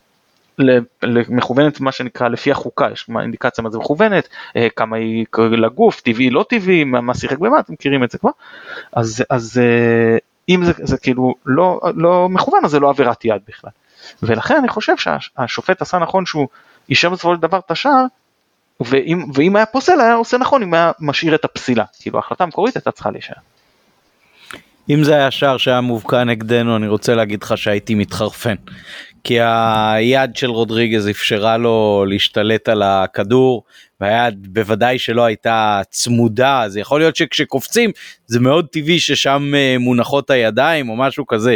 מכוונת מה שנקרא לפי החוקה יש אינדיקציה מה זה מכוונת אה, כמה היא לגוף טבעי לא טבעי מה שיחק במה אתם מכירים את זה כבר? אז אז אה, אם זה, זה כאילו לא לא מכוון אז זה לא עבירת יד בכלל. ולכן אני חושב שהשופט עשה נכון שהוא אישר בסופו של דבר את השער ואם, ואם היה פוסל היה עושה נכון אם היה משאיר את הפסילה. כאילו ההחלטה המקורית הייתה צריכה להישאר. אם זה היה שער שהיה מובקע נגדנו אני רוצה להגיד לך שהייתי מתחרפן. כי היד של רודריגז אפשרה לו להשתלט על הכדור והיד בוודאי שלא הייתה צמודה אז יכול להיות שכשקופצים זה מאוד טבעי ששם אה, מונחות הידיים או משהו כזה.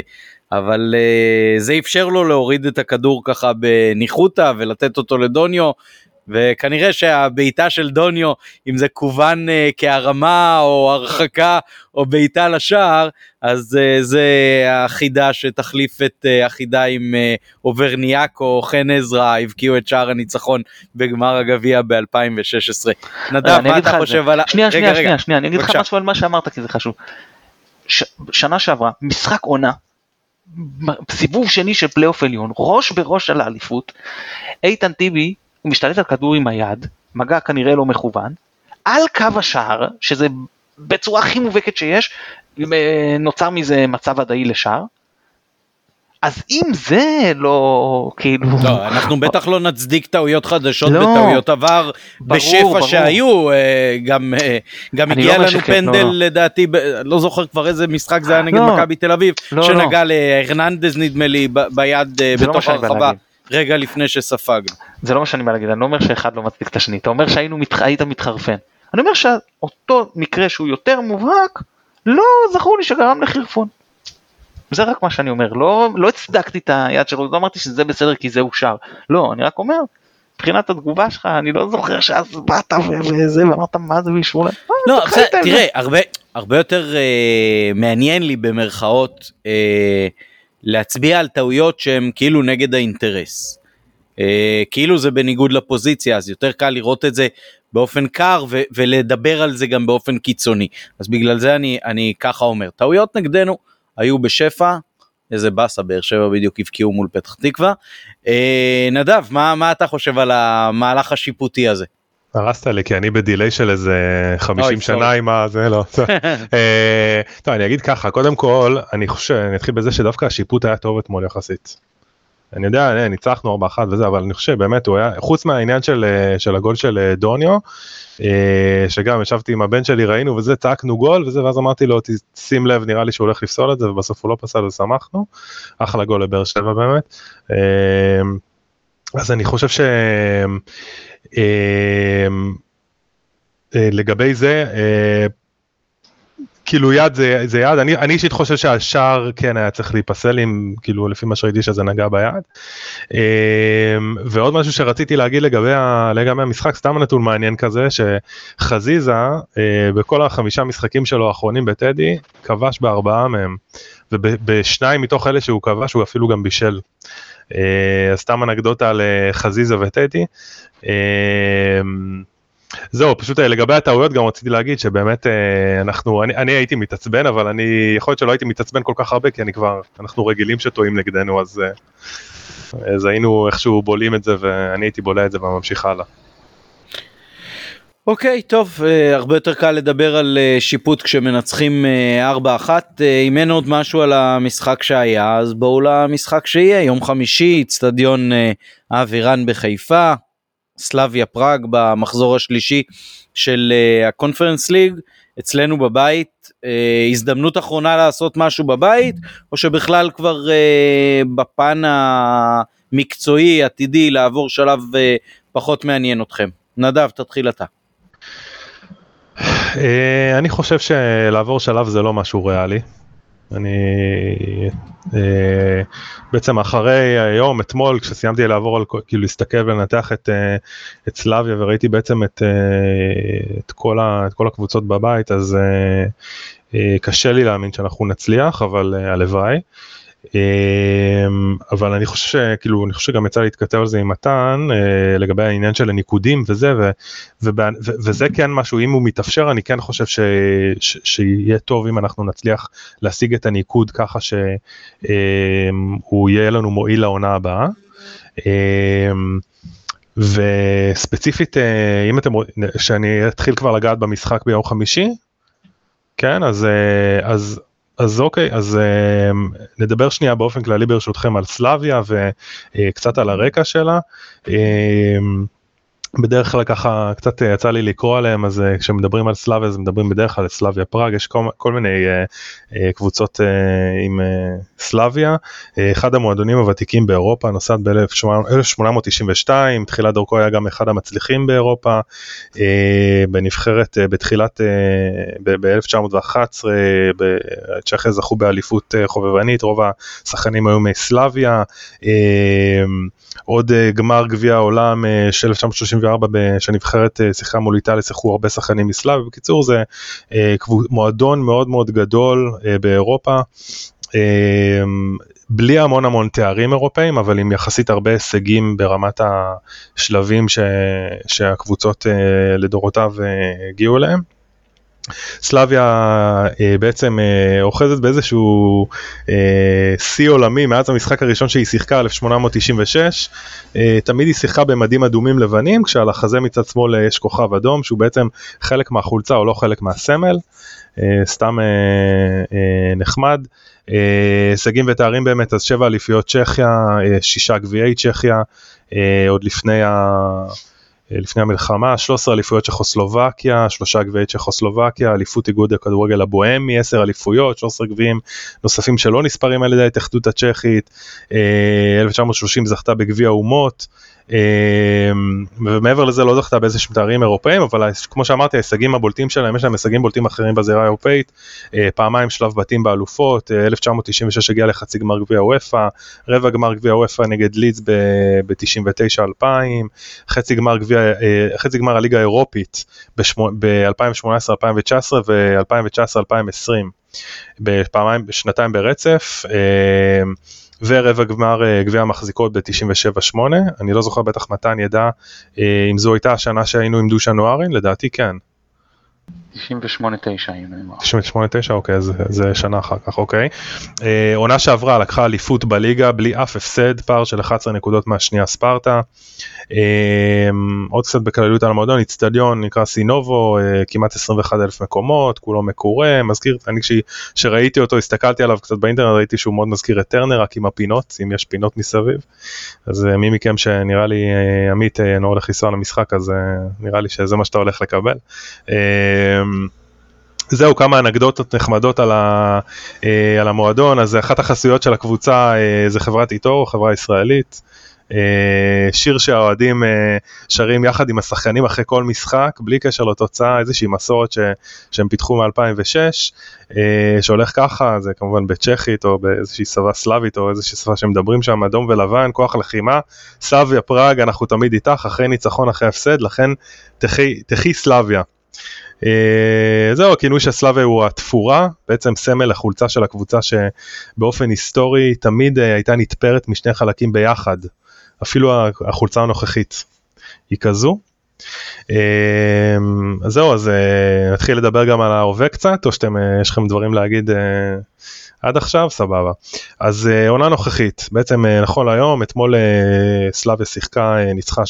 אבל uh, זה אפשר לו להוריד את הכדור ככה בניחותא ולתת אותו לדוניו וכנראה שהבעיטה של דוניו אם זה כוון uh, כהרמה או הרחקה או בעיטה לשער אז uh, זה החידה שתחליף את uh, החידה עם uh, אוברניאק או חן עזרא הבקיעו את שער הניצחון בגמר הגביע ב-2016. נדב מה אתה חושב על ה... שנייה שנייה שנייה שנייה אני אגיד לך משהו על מה שאמרת כי זה חשוב. ש... שנה שעברה משחק עונה סיבוב שני של פלייאוף עליון ראש בראש על האליפות איתן טיבי הוא משתלט על כדור עם היד, מגע כנראה לא מכוון, על קו השער, שזה בצורה הכי מובהקת שיש, נוצר מזה מצב ודאי לשער. אז אם זה לא כאילו לא אנחנו בטח לא נצדיק טעויות חדשות לא, וטעויות עבר ברור, בשפע ברור. שהיו אה, גם אה, גם הגיע לא לנו משקף, פנדל לא, לא. לדעתי לא זוכר כבר איזה משחק זה היה נגד לא, מכבי תל אביב לא, שנגע לא. להרננדז נדמה לי ביד אה, לא בתוך הרחבה. רגע לפני שספגנו. זה לא מה שאני בא להגיד, אני לא אומר שאחד לא מצדיק את השני, אתה אומר שהיינו, מת... היית מתחרפן. אני אומר שאותו מקרה שהוא יותר מובהק, לא זכור לי שגרם לחרפון. זה רק מה שאני אומר, לא, לא הצדקתי את היד שלו, לא אמרתי שזה בסדר כי זה אושר. לא, אני רק אומר, מבחינת התגובה שלך, אני לא זוכר שאז באת וזה ואמרת מה זה ואישרו להם. לא, תראה, הרבה, הרבה יותר אה, מעניין לי במרכאות. אה, להצביע על טעויות שהן כאילו נגד האינטרס. אה, כאילו זה בניגוד לפוזיציה, אז יותר קל לראות את זה באופן קר ו- ולדבר על זה גם באופן קיצוני. אז בגלל זה אני, אני ככה אומר, טעויות נגדנו היו בשפע, איזה באסה, באר שבע בדיוק הבקיעו מול פתח תקווה. אה, נדב, מה, מה אתה חושב על המהלך השיפוטי הזה? הרסת לי כי אני בדיליי של איזה 50 שנה עם הזה לא. אה, טוב אני אגיד ככה קודם כל אני חושב אני אתחיל בזה שדווקא השיפוט היה טוב אתמול יחסית. אני יודע ניצחנו 4-1 וזה אבל אני חושב באמת הוא היה חוץ מהעניין של, אה, של הגול של אה, דוניו שגם ישבתי עם הבן שלי ראינו וזה צעקנו גול וזה ואז אמרתי לו שים לב נראה לי שהוא הולך לפסול את זה ובסוף הוא לא פסל ושמחנו אחלה גול לבאר שבע באמת. אז אני חושב ש... אמ, אה, לגבי זה אה, כאילו יד זה, זה יד אני אישית חושב שהשער כן היה צריך להיפסל עם כאילו לפי מה שראיתי שזה נגע ביד. אמ, ועוד משהו שרציתי להגיד לגבי, ה, לגבי המשחק סתם נתון מעניין כזה שחזיזה אה, בכל החמישה משחקים שלו האחרונים בטדי כבש בארבעה מהם ובשניים מתוך אלה שהוא כבש הוא אפילו גם בישל. אז סתם אנקדוטה על חזיזה וטדי. אמ, זהו פשוט אה, לגבי הטעויות גם רציתי להגיד שבאמת אה, אנחנו אני, אני הייתי מתעצבן אבל אני יכול להיות שלא הייתי מתעצבן כל כך הרבה כי אני כבר אנחנו רגילים שטועים נגדנו אז, אה, אז היינו איכשהו בולעים את זה ואני הייתי בולע את זה וממשיך הלאה. אוקיי okay, טוב הרבה יותר קל לדבר על שיפוט כשמנצחים 4-1 אם אין עוד משהו על המשחק שהיה אז בואו למשחק שיהיה יום חמישי אצטדיון אבירן בחיפה סלאביה פראג במחזור השלישי של uh, הקונפרנס ליג אצלנו בבית uh, הזדמנות אחרונה לעשות משהו בבית או שבכלל כבר uh, בפן המקצועי עתידי לעבור שלב uh, פחות מעניין אתכם. נדב תתחיל אתה. אני חושב שלעבור שלב זה לא משהו ריאלי. אני אה, בעצם אחרי היום, אתמול, כשסיימתי לעבור על, כאילו להסתכל ולנתח את, אה, את סלאביה וראיתי בעצם את, אה, את, כל ה, את כל הקבוצות בבית, אז אה, אה, קשה לי להאמין שאנחנו נצליח, אבל אה, הלוואי. אמ, אבל אני חושב שכאילו אני חושב שגם יצא להתכתב על זה עם מתן אה, לגבי העניין של הניקודים וזה ו, ו, ו, וזה כן משהו אם הוא מתאפשר אני כן חושב ש, ש, שיהיה טוב אם אנחנו נצליח להשיג את הניקוד ככה שהוא יהיה לנו מועיל לעונה הבאה. אמ, וספציפית אה, אם אתם שאני אתחיל כבר לגעת במשחק ביום חמישי כן אז אה, אז אז אוקיי, אז uh, נדבר שנייה באופן כללי ברשותכם על סלאביה וקצת על הרקע שלה. Uh, בדרך כלל ככה קצת אה, יצא לי לקרוא עליהם אז uh, כשמדברים על סלאביה אז מדברים בדרך כלל על סלאביה פראג יש כל, כל מיני uh, uh, קבוצות uh, עם uh, סלאביה uh, אחד המועדונים הוותיקים באירופה נוסד ב-1892 תחילת דרכו היה גם אחד המצליחים באירופה uh, בנבחרת uh, בתחילת uh, ב-1911 צ'כיה זכו באליפות uh, חובבנית רוב השחקנים היו מסלאביה. Uh, עוד uh, גמר גביע העולם uh, של 1934 שהנבחרת uh, שיחקה מול איטליה שיחקו הרבה שחקנים מסלאב בקיצור זה מועדון מאוד מאוד גדול באירופה. בלי המון המון תארים אירופאים אבל עם יחסית הרבה הישגים ברמת השלבים ש, שהקבוצות לדורותיו הגיעו אליהם. סלאביה אה, בעצם אה, אוחזת באיזשהו אה, שיא עולמי מאז המשחק הראשון שהיא שיחקה 1896 אה, תמיד היא שיחקה במדים אדומים לבנים כשעל החזה מצד שמאל אה, יש כוכב אדום שהוא בעצם חלק מהחולצה או לא חלק מהסמל אה, סתם אה, אה, נחמד. אה, הישגים אה, ותארים באמת אז שבע אליפיות צ'כיה אה, שישה גביעי צ'כיה אה, עוד לפני ה... אה, לפני המלחמה, 13 אליפויות צ'כוסלובקיה, שלושה גביעי צ'כוסלובקיה, אליפות איגוד הכדורגל הבוהמי, 10 אליפויות, 13 גביעים נוספים שלא נספרים על ידי ההתאחדות הצ'כית, 1930 אה, זכתה בגביע האומות, אמ, ומעבר לזה לא זכתה באיזה שהם תארים אירופאים אבל כמו שאמרתי ההישגים הבולטים שלהם יש להם הישגים בולטים אחרים בזירה האירופאית. אה, פעמיים שלב בתים באלופות 1996 אה, הגיע לחצי גמר גביע וופא רבע גמר גביע וופא נגד לידס ב-99-2000 חצי גמר גביע אה, חצי גמר הליגה האירופית ב-2018-2019 ו-2019-2020 בפעמיים שנתיים ברצף. ורבע גמר אה, גביע המחזיקות ב-97-8, אני לא זוכר בטח מתן ידע אה, אם זו הייתה השנה שהיינו עם דושן נוארין, לדעתי כן. 98-9 98-9 אוקיי אז זה שנה אחר כך אוקיי. אה, עונה שעברה לקחה אליפות בליגה בלי אף הפסד פער של 11 נקודות מהשנייה ספרטה. אה, עוד קצת בכלליות על המועדון איצטדיון נקרא סינובו אה, כמעט 21 אלף מקומות כולו מקורה מזכיר אני כשראיתי אותו הסתכלתי עליו קצת באינטרנט ראיתי שהוא מאוד מזכיר את טרנר רק עם הפינות אם יש פינות מסביב. אז אה, מי מכם שנראה לי אה, עמית אה, אני הולך לנסוע למשחק אז אה, נראה לי שזה מה שאתה הולך לקבל. אה, זהו כמה אנקדוטות נחמדות על, ה, אה, על המועדון אז אחת החסויות של הקבוצה אה, זה חברת איטור חברה ישראלית. אה, שיר שהאוהדים שרים יחד עם השחקנים אחרי כל משחק בלי קשר לתוצאה איזושהי מסורת ש, שהם פיתחו מ-2006 שהולך ככה זה כמובן בצ'כית או באיזושהי שפה סלאבית או איזושהי שפה שמדברים שם אדום ולבן כוח לחימה סלאביה פראג אנחנו תמיד איתך אחרי ניצחון אחרי הפסד לכן תחי, תחי סלאביה. אה, זהו הכינוי של סלאבה הוא התפורה בעצם סמל החולצה של הקבוצה שבאופן היסטורי תמיד אה, הייתה נתפרת משני חלקים ביחד אפילו החולצה הנוכחית היא כזו. אה, אז זהו אז נתחיל לדבר גם על ההווה קצת או שאתם יש לכם דברים להגיד עד עכשיו סבבה. אז uh, עונה נוכחית, בעצם uh, נכון להיום, אתמול uh, סלאביה שיחקה, uh, ניצחה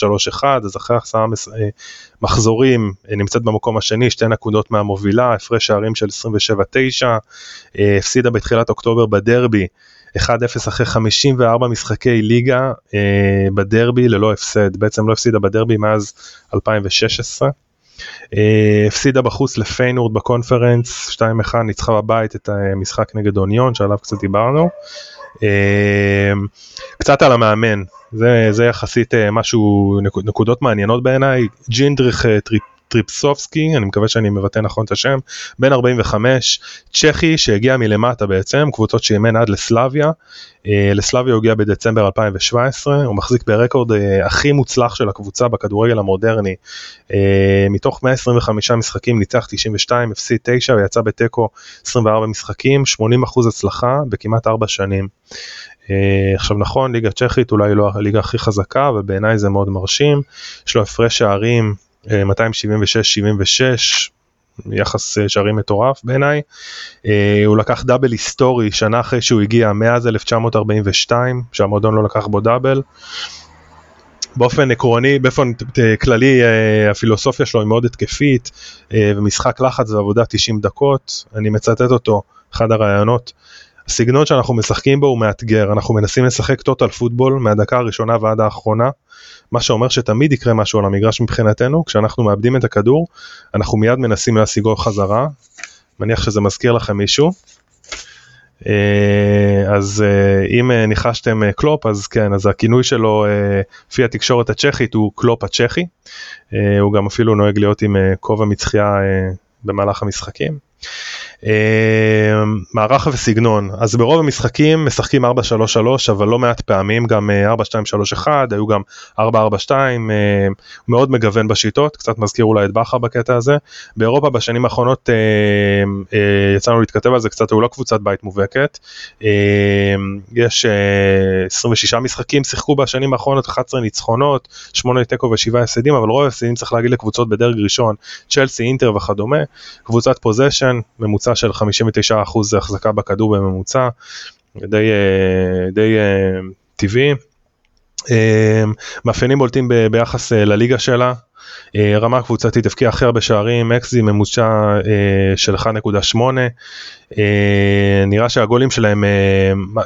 3-1, אז אחרי uh, מחזורים נמצאת במקום השני, שתי נקודות מהמובילה, הפרש שערים של 27-9, uh, הפסידה בתחילת אוקטובר בדרבי. 1-0 אחרי 54 משחקי ליגה uh, בדרבי ללא הפסד, בעצם לא הפסידה בדרבי מאז 2016. אה, הפסידה בחוץ לפיינורד בקונפרנס 2-1 ניצחה בבית את המשחק נגד אוניון שעליו קצת דיברנו. אה, קצת על המאמן זה, זה יחסית אה, משהו נקודות מעניינות בעיניי ג'ינדריך טריפסובסקי, אני מקווה שאני מבטא נכון את השם, בן 45, צ'כי שהגיע מלמטה בעצם, קבוצות שאימן עד לסלביה, אה, לסלביה הוא הגיע בדצמבר 2017, הוא מחזיק ברקורד אה, הכי מוצלח של הקבוצה בכדורגל המודרני, אה, מתוך 125 משחקים ניצח 92, הפסיד 9 ויצא בתיקו 24 משחקים, 80% הצלחה בכמעט 4 שנים. עכשיו נכון, ליגה צ'כית אולי לא הליגה הכי חזקה, אבל בעיניי זה מאוד מרשים, יש לו הפרש שערים 276-76, יחס אה, שערים מטורף בעיניי. אה, הוא לקח דאבל היסטורי שנה אחרי שהוא הגיע מאז 1942 שהמועדון לא לקח בו דאבל. באופן עקרוני, באופן כללי אה, הפילוסופיה שלו היא מאוד התקפית ומשחק לחץ ועבודה 90 דקות, אני מצטט אותו, אחד הרעיונות. הסגנון שאנחנו משחקים בו הוא מאתגר, אנחנו מנסים לשחק total football מהדקה הראשונה ועד האחרונה, מה שאומר שתמיד יקרה משהו על המגרש מבחינתנו, כשאנחנו מאבדים את הכדור, אנחנו מיד מנסים להשיגו חזרה, מניח שזה מזכיר לכם מישהו. אה, אז אה, אם אה, ניחשתם קלופ אז כן אז הכינוי שלו לפי התקשורת הצ'כית הוא קלופ הצ'כי הוא גם אפילו נוהג להיות עם כובע מצחייה במהלך המשחקים. אה, מערך וסגנון. אז ברוב המשחקים משחקים 4-3-3 אבל לא מעט פעמים גם 4-2-3-1 אה, היו גם 4-4-2 אה, מאוד מגוון בשיטות קצת מזכיר אולי את בכר בקטע הזה. באירופה בשנים האחרונות יצאנו להתכתב על זה קצת הוא לא קבוצת בית מובהקת. יש 26 משחקים שיחקו בשנים האחרונות 11 ניצחונות 8 תיקו ו7 הפסדים אבל רוב ההפסדים צריך להגיד לקבוצות בדרג ראשון צ'לסי אינטר וכדומה. קבוצת פוזיישן ממוצע ממוצע של 59% החזקה בכדור בממוצע, די, אה, די אה, טבעי. אה, מאפיינים בולטים ביחס לליגה שלה, רמה קבוצתית הבקיעה הכי הרבה שערים, אקזי ממוצע של 1.8, נראה שהגולים שלהם,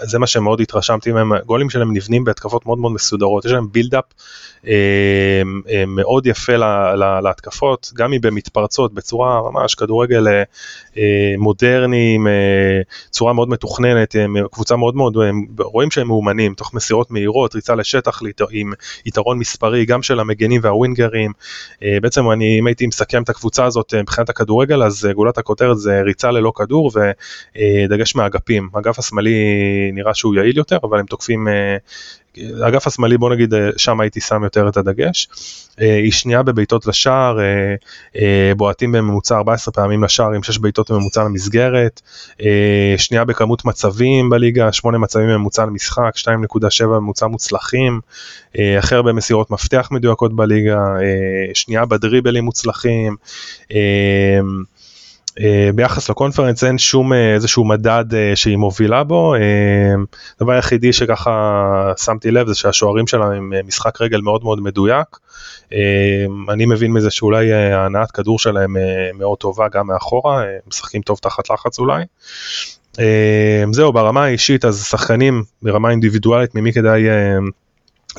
זה מה שמאוד התרשמתי מהם, הגולים שלהם נבנים בהתקפות מאוד מאוד מסודרות, יש להם בילדאפ אה, אה, מאוד יפה להתקפות, גם אם במתפרצות בצורה ממש כדורגל אה, מודרני, צורה מאוד מתוכננת, קבוצה מאוד מאוד, רואים שהם מאומנים, תוך מסירות מהירות, ריצה לשטח עם יתרון מספרי, גם של המגנים והווינגרים. בעצם אני, אם הייתי מסכם את הקבוצה הזאת מבחינת הכדורגל, אז גולת הכותרת זה ריצה ללא כדור ודגש מהאגפים. האגף השמאלי נראה שהוא יעיל יותר, אבל הם תוקפים האגף השמאלי בוא נגיד אה, שם הייתי שם יותר את הדגש. אה, היא שנייה בבעיטות לשער, אה, בועטים בממוצע 14 פעמים לשער עם 6 בעיטות בממוצע למסגרת, שנייה בכמות מצבים בליגה, 8 מצבים בממוצע למשחק, 2.7 ממוצע מוצלחים, הכי הרבה מסירות מפתח מדויקות בליגה, שנייה בדריבלים מוצלחים. Uh, ביחס לקונפרנס אין שום uh, איזשהו מדד uh, שהיא מובילה בו, הדבר היחידי שככה שמתי לב זה שהשוערים שלה הם משחק רגל מאוד מאוד מדויק, אני מבין מזה שאולי ההנעת כדור שלהם מאוד טובה גם מאחורה, משחקים טוב תחת לחץ אולי. זהו ברמה האישית אז שחקנים ברמה אינדיבידואלית ממי כדאי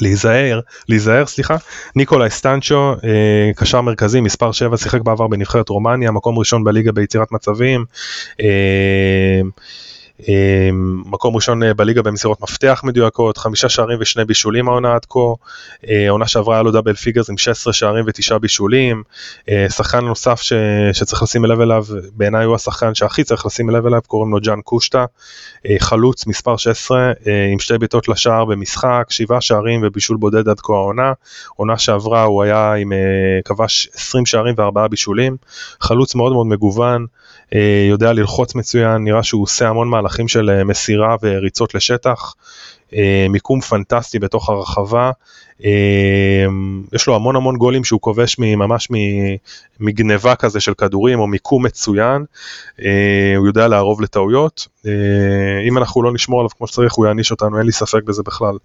להיזהר, להיזהר סליחה, ניקולאי סטנצ'ו, אה, קשר מרכזי, מספר 7, שיחק בעבר בנבחרת רומניה, מקום ראשון בליגה ביצירת מצבים. אה, מקום ראשון אה, בליגה במסירות מפתח מדויקות, חמישה שערים ושני בישולים העונה עד כה, אה, העונה שעברה היה לו double figures עם 16 שערים ותשעה בישולים, אה, שחקן נוסף ש... שצריך לשים לב אליו, בעיניי הוא השחקן שהכי צריך לשים לב אליו, קוראים לו ג'אן קושטה, חלוץ מספר 16 עם שתי בעיטות לשער במשחק, שבעה שערים ובישול בודד עד כה העונה, עונה שעברה הוא היה עם כבש 20 שערים וארבעה בישולים, חלוץ מאוד מאוד מגוון, יודע ללחוץ מצוין, נראה שהוא עושה המון מהלכים. של אה, מסירה וריצות לשטח, אה, מיקום פנטסטי בתוך הרחבה, אה, יש לו המון המון גולים שהוא כובש ממש מגניבה כזה של כדורים או מיקום מצוין, הוא יודע לערוב לטעויות, אם אנחנו לא נשמור עליו כמו שצריך הוא יעניש אותנו, אין לי ספק בזה בכלל.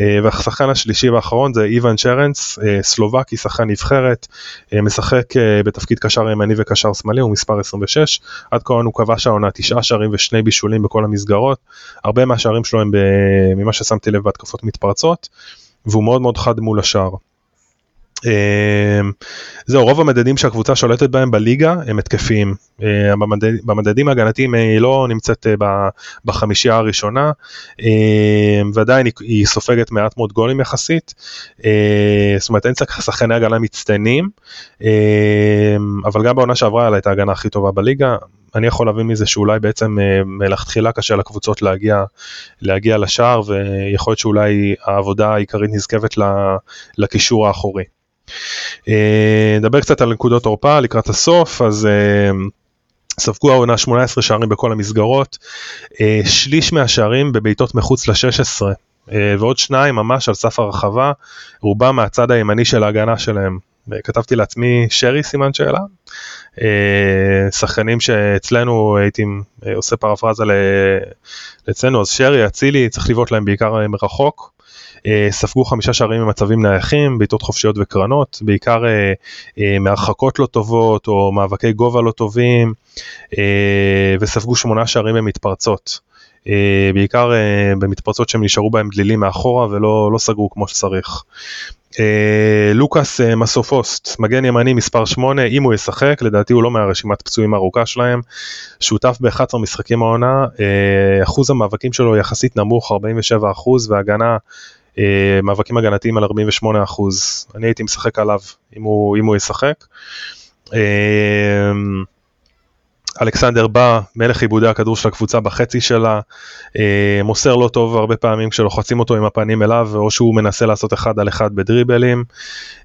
אה, והשחקן השלישי והאחרון זה איוון צ'רנס, אה, סלובקי, שחקן נבחרת, אה, משחק בתפקיד קשר ימני וקשר שמאלי, הוא מספר 26, עד כה הוא כבש העונה תשעה שערים ושני בישולים בכל המסגרות, הרבה מהשערים שלו הם ממה ששמתי לב בהתקפות מתפרצות, והוא מאוד מאוד חד מול השער. אמ, זהו, רוב המדדים שהקבוצה שולטת בהם בליגה הם התקפיים. אה, במדדים ההגנתיים היא לא נמצאת אה, בחמישייה הראשונה, אמ, ועדיין היא סופגת מעט מאוד גולים יחסית. זאת אומרת אין שחקני הגנה מצטיינים, אמ, אבל גם בעונה שעברה את ההגנה הכי טובה בליגה. אני יכול להבין מזה שאולי בעצם מלכתחילה קשה לקבוצות להגיע, להגיע לשער ויכול להיות שאולי העבודה העיקרית נזקפת לקישור האחורי. אה, נדבר קצת על נקודות תורפה לקראת הסוף, אז אה, ספגו העונה 18 שערים בכל המסגרות, אה, שליש מהשערים בבעיטות מחוץ ל-16. ועוד שניים ממש על סף הרחבה, רובם מהצד הימני של ההגנה שלהם. כתבתי לעצמי שרי סימן שאלה. שחקנים שאצלנו הייתי עושה פרפרזה אצלנו, אז שרי, אצילי, צריך לבעוט להם בעיקר מרחוק. אה, ספגו חמישה שערים ממצבים נייחים, בעיטות חופשיות וקרנות, בעיקר אה, אה, מהרחקות לא טובות או מאבקי גובה לא טובים, וספגו שמונה שערים במתפרצות. בעיקר במתפרצות שהם נשארו בהם דלילים מאחורה ולא לא סגרו כמו שצריך. לוקאס מסופוסט, מגן ימני מספר 8, אם הוא ישחק, לדעתי הוא לא מהרשימת פצועים הארוכה שלהם, שותף ב-11 משחקים העונה, אחוז המאבקים שלו יחסית נמוך, 47 והגנה אה, מאבקים הגנתיים על 48 אחוז, אני הייתי משחק עליו אם הוא, אם הוא ישחק. אה, אלכסנדר בא, מלך עיבודי הכדור של הקבוצה בחצי שלה, אה, מוסר לא טוב הרבה פעמים כשלוחצים אותו עם הפנים אליו, או שהוא מנסה לעשות אחד על אחד בדריבלים,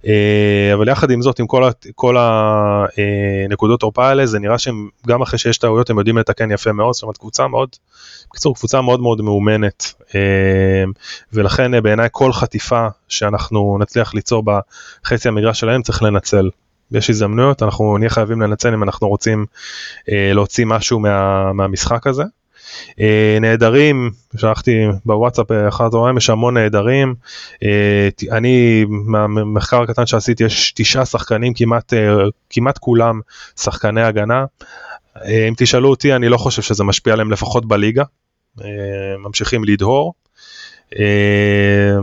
אה, אבל יחד עם זאת, עם כל, כל הנקודות תורפה האלה, זה נראה שהם, גם אחרי שיש טעויות, הם יודעים לתקן יפה מאוד, זאת אומרת קבוצה מאוד, בקיצור קבוצה מאוד מאוד מאומנת, אה, ולכן אה, בעיניי כל חטיפה שאנחנו נצליח ליצור בחצי המגרש שלהם צריך לנצל. יש הזדמנויות, אנחנו נהיה חייבים לנצל אם אנחנו רוצים אה, להוציא משהו מה, מהמשחק הזה. אה, נעדרים, שלחתי בוואטסאפ אחר הצהריים, יש המון נעדרים. אה, אני, מהמחקר הקטן שעשיתי, יש תשעה שחקנים, כמעט, אה, כמעט כולם שחקני הגנה. אה, אם תשאלו אותי, אני לא חושב שזה משפיע עליהם לפחות בליגה. אה, ממשיכים לדהור. אה,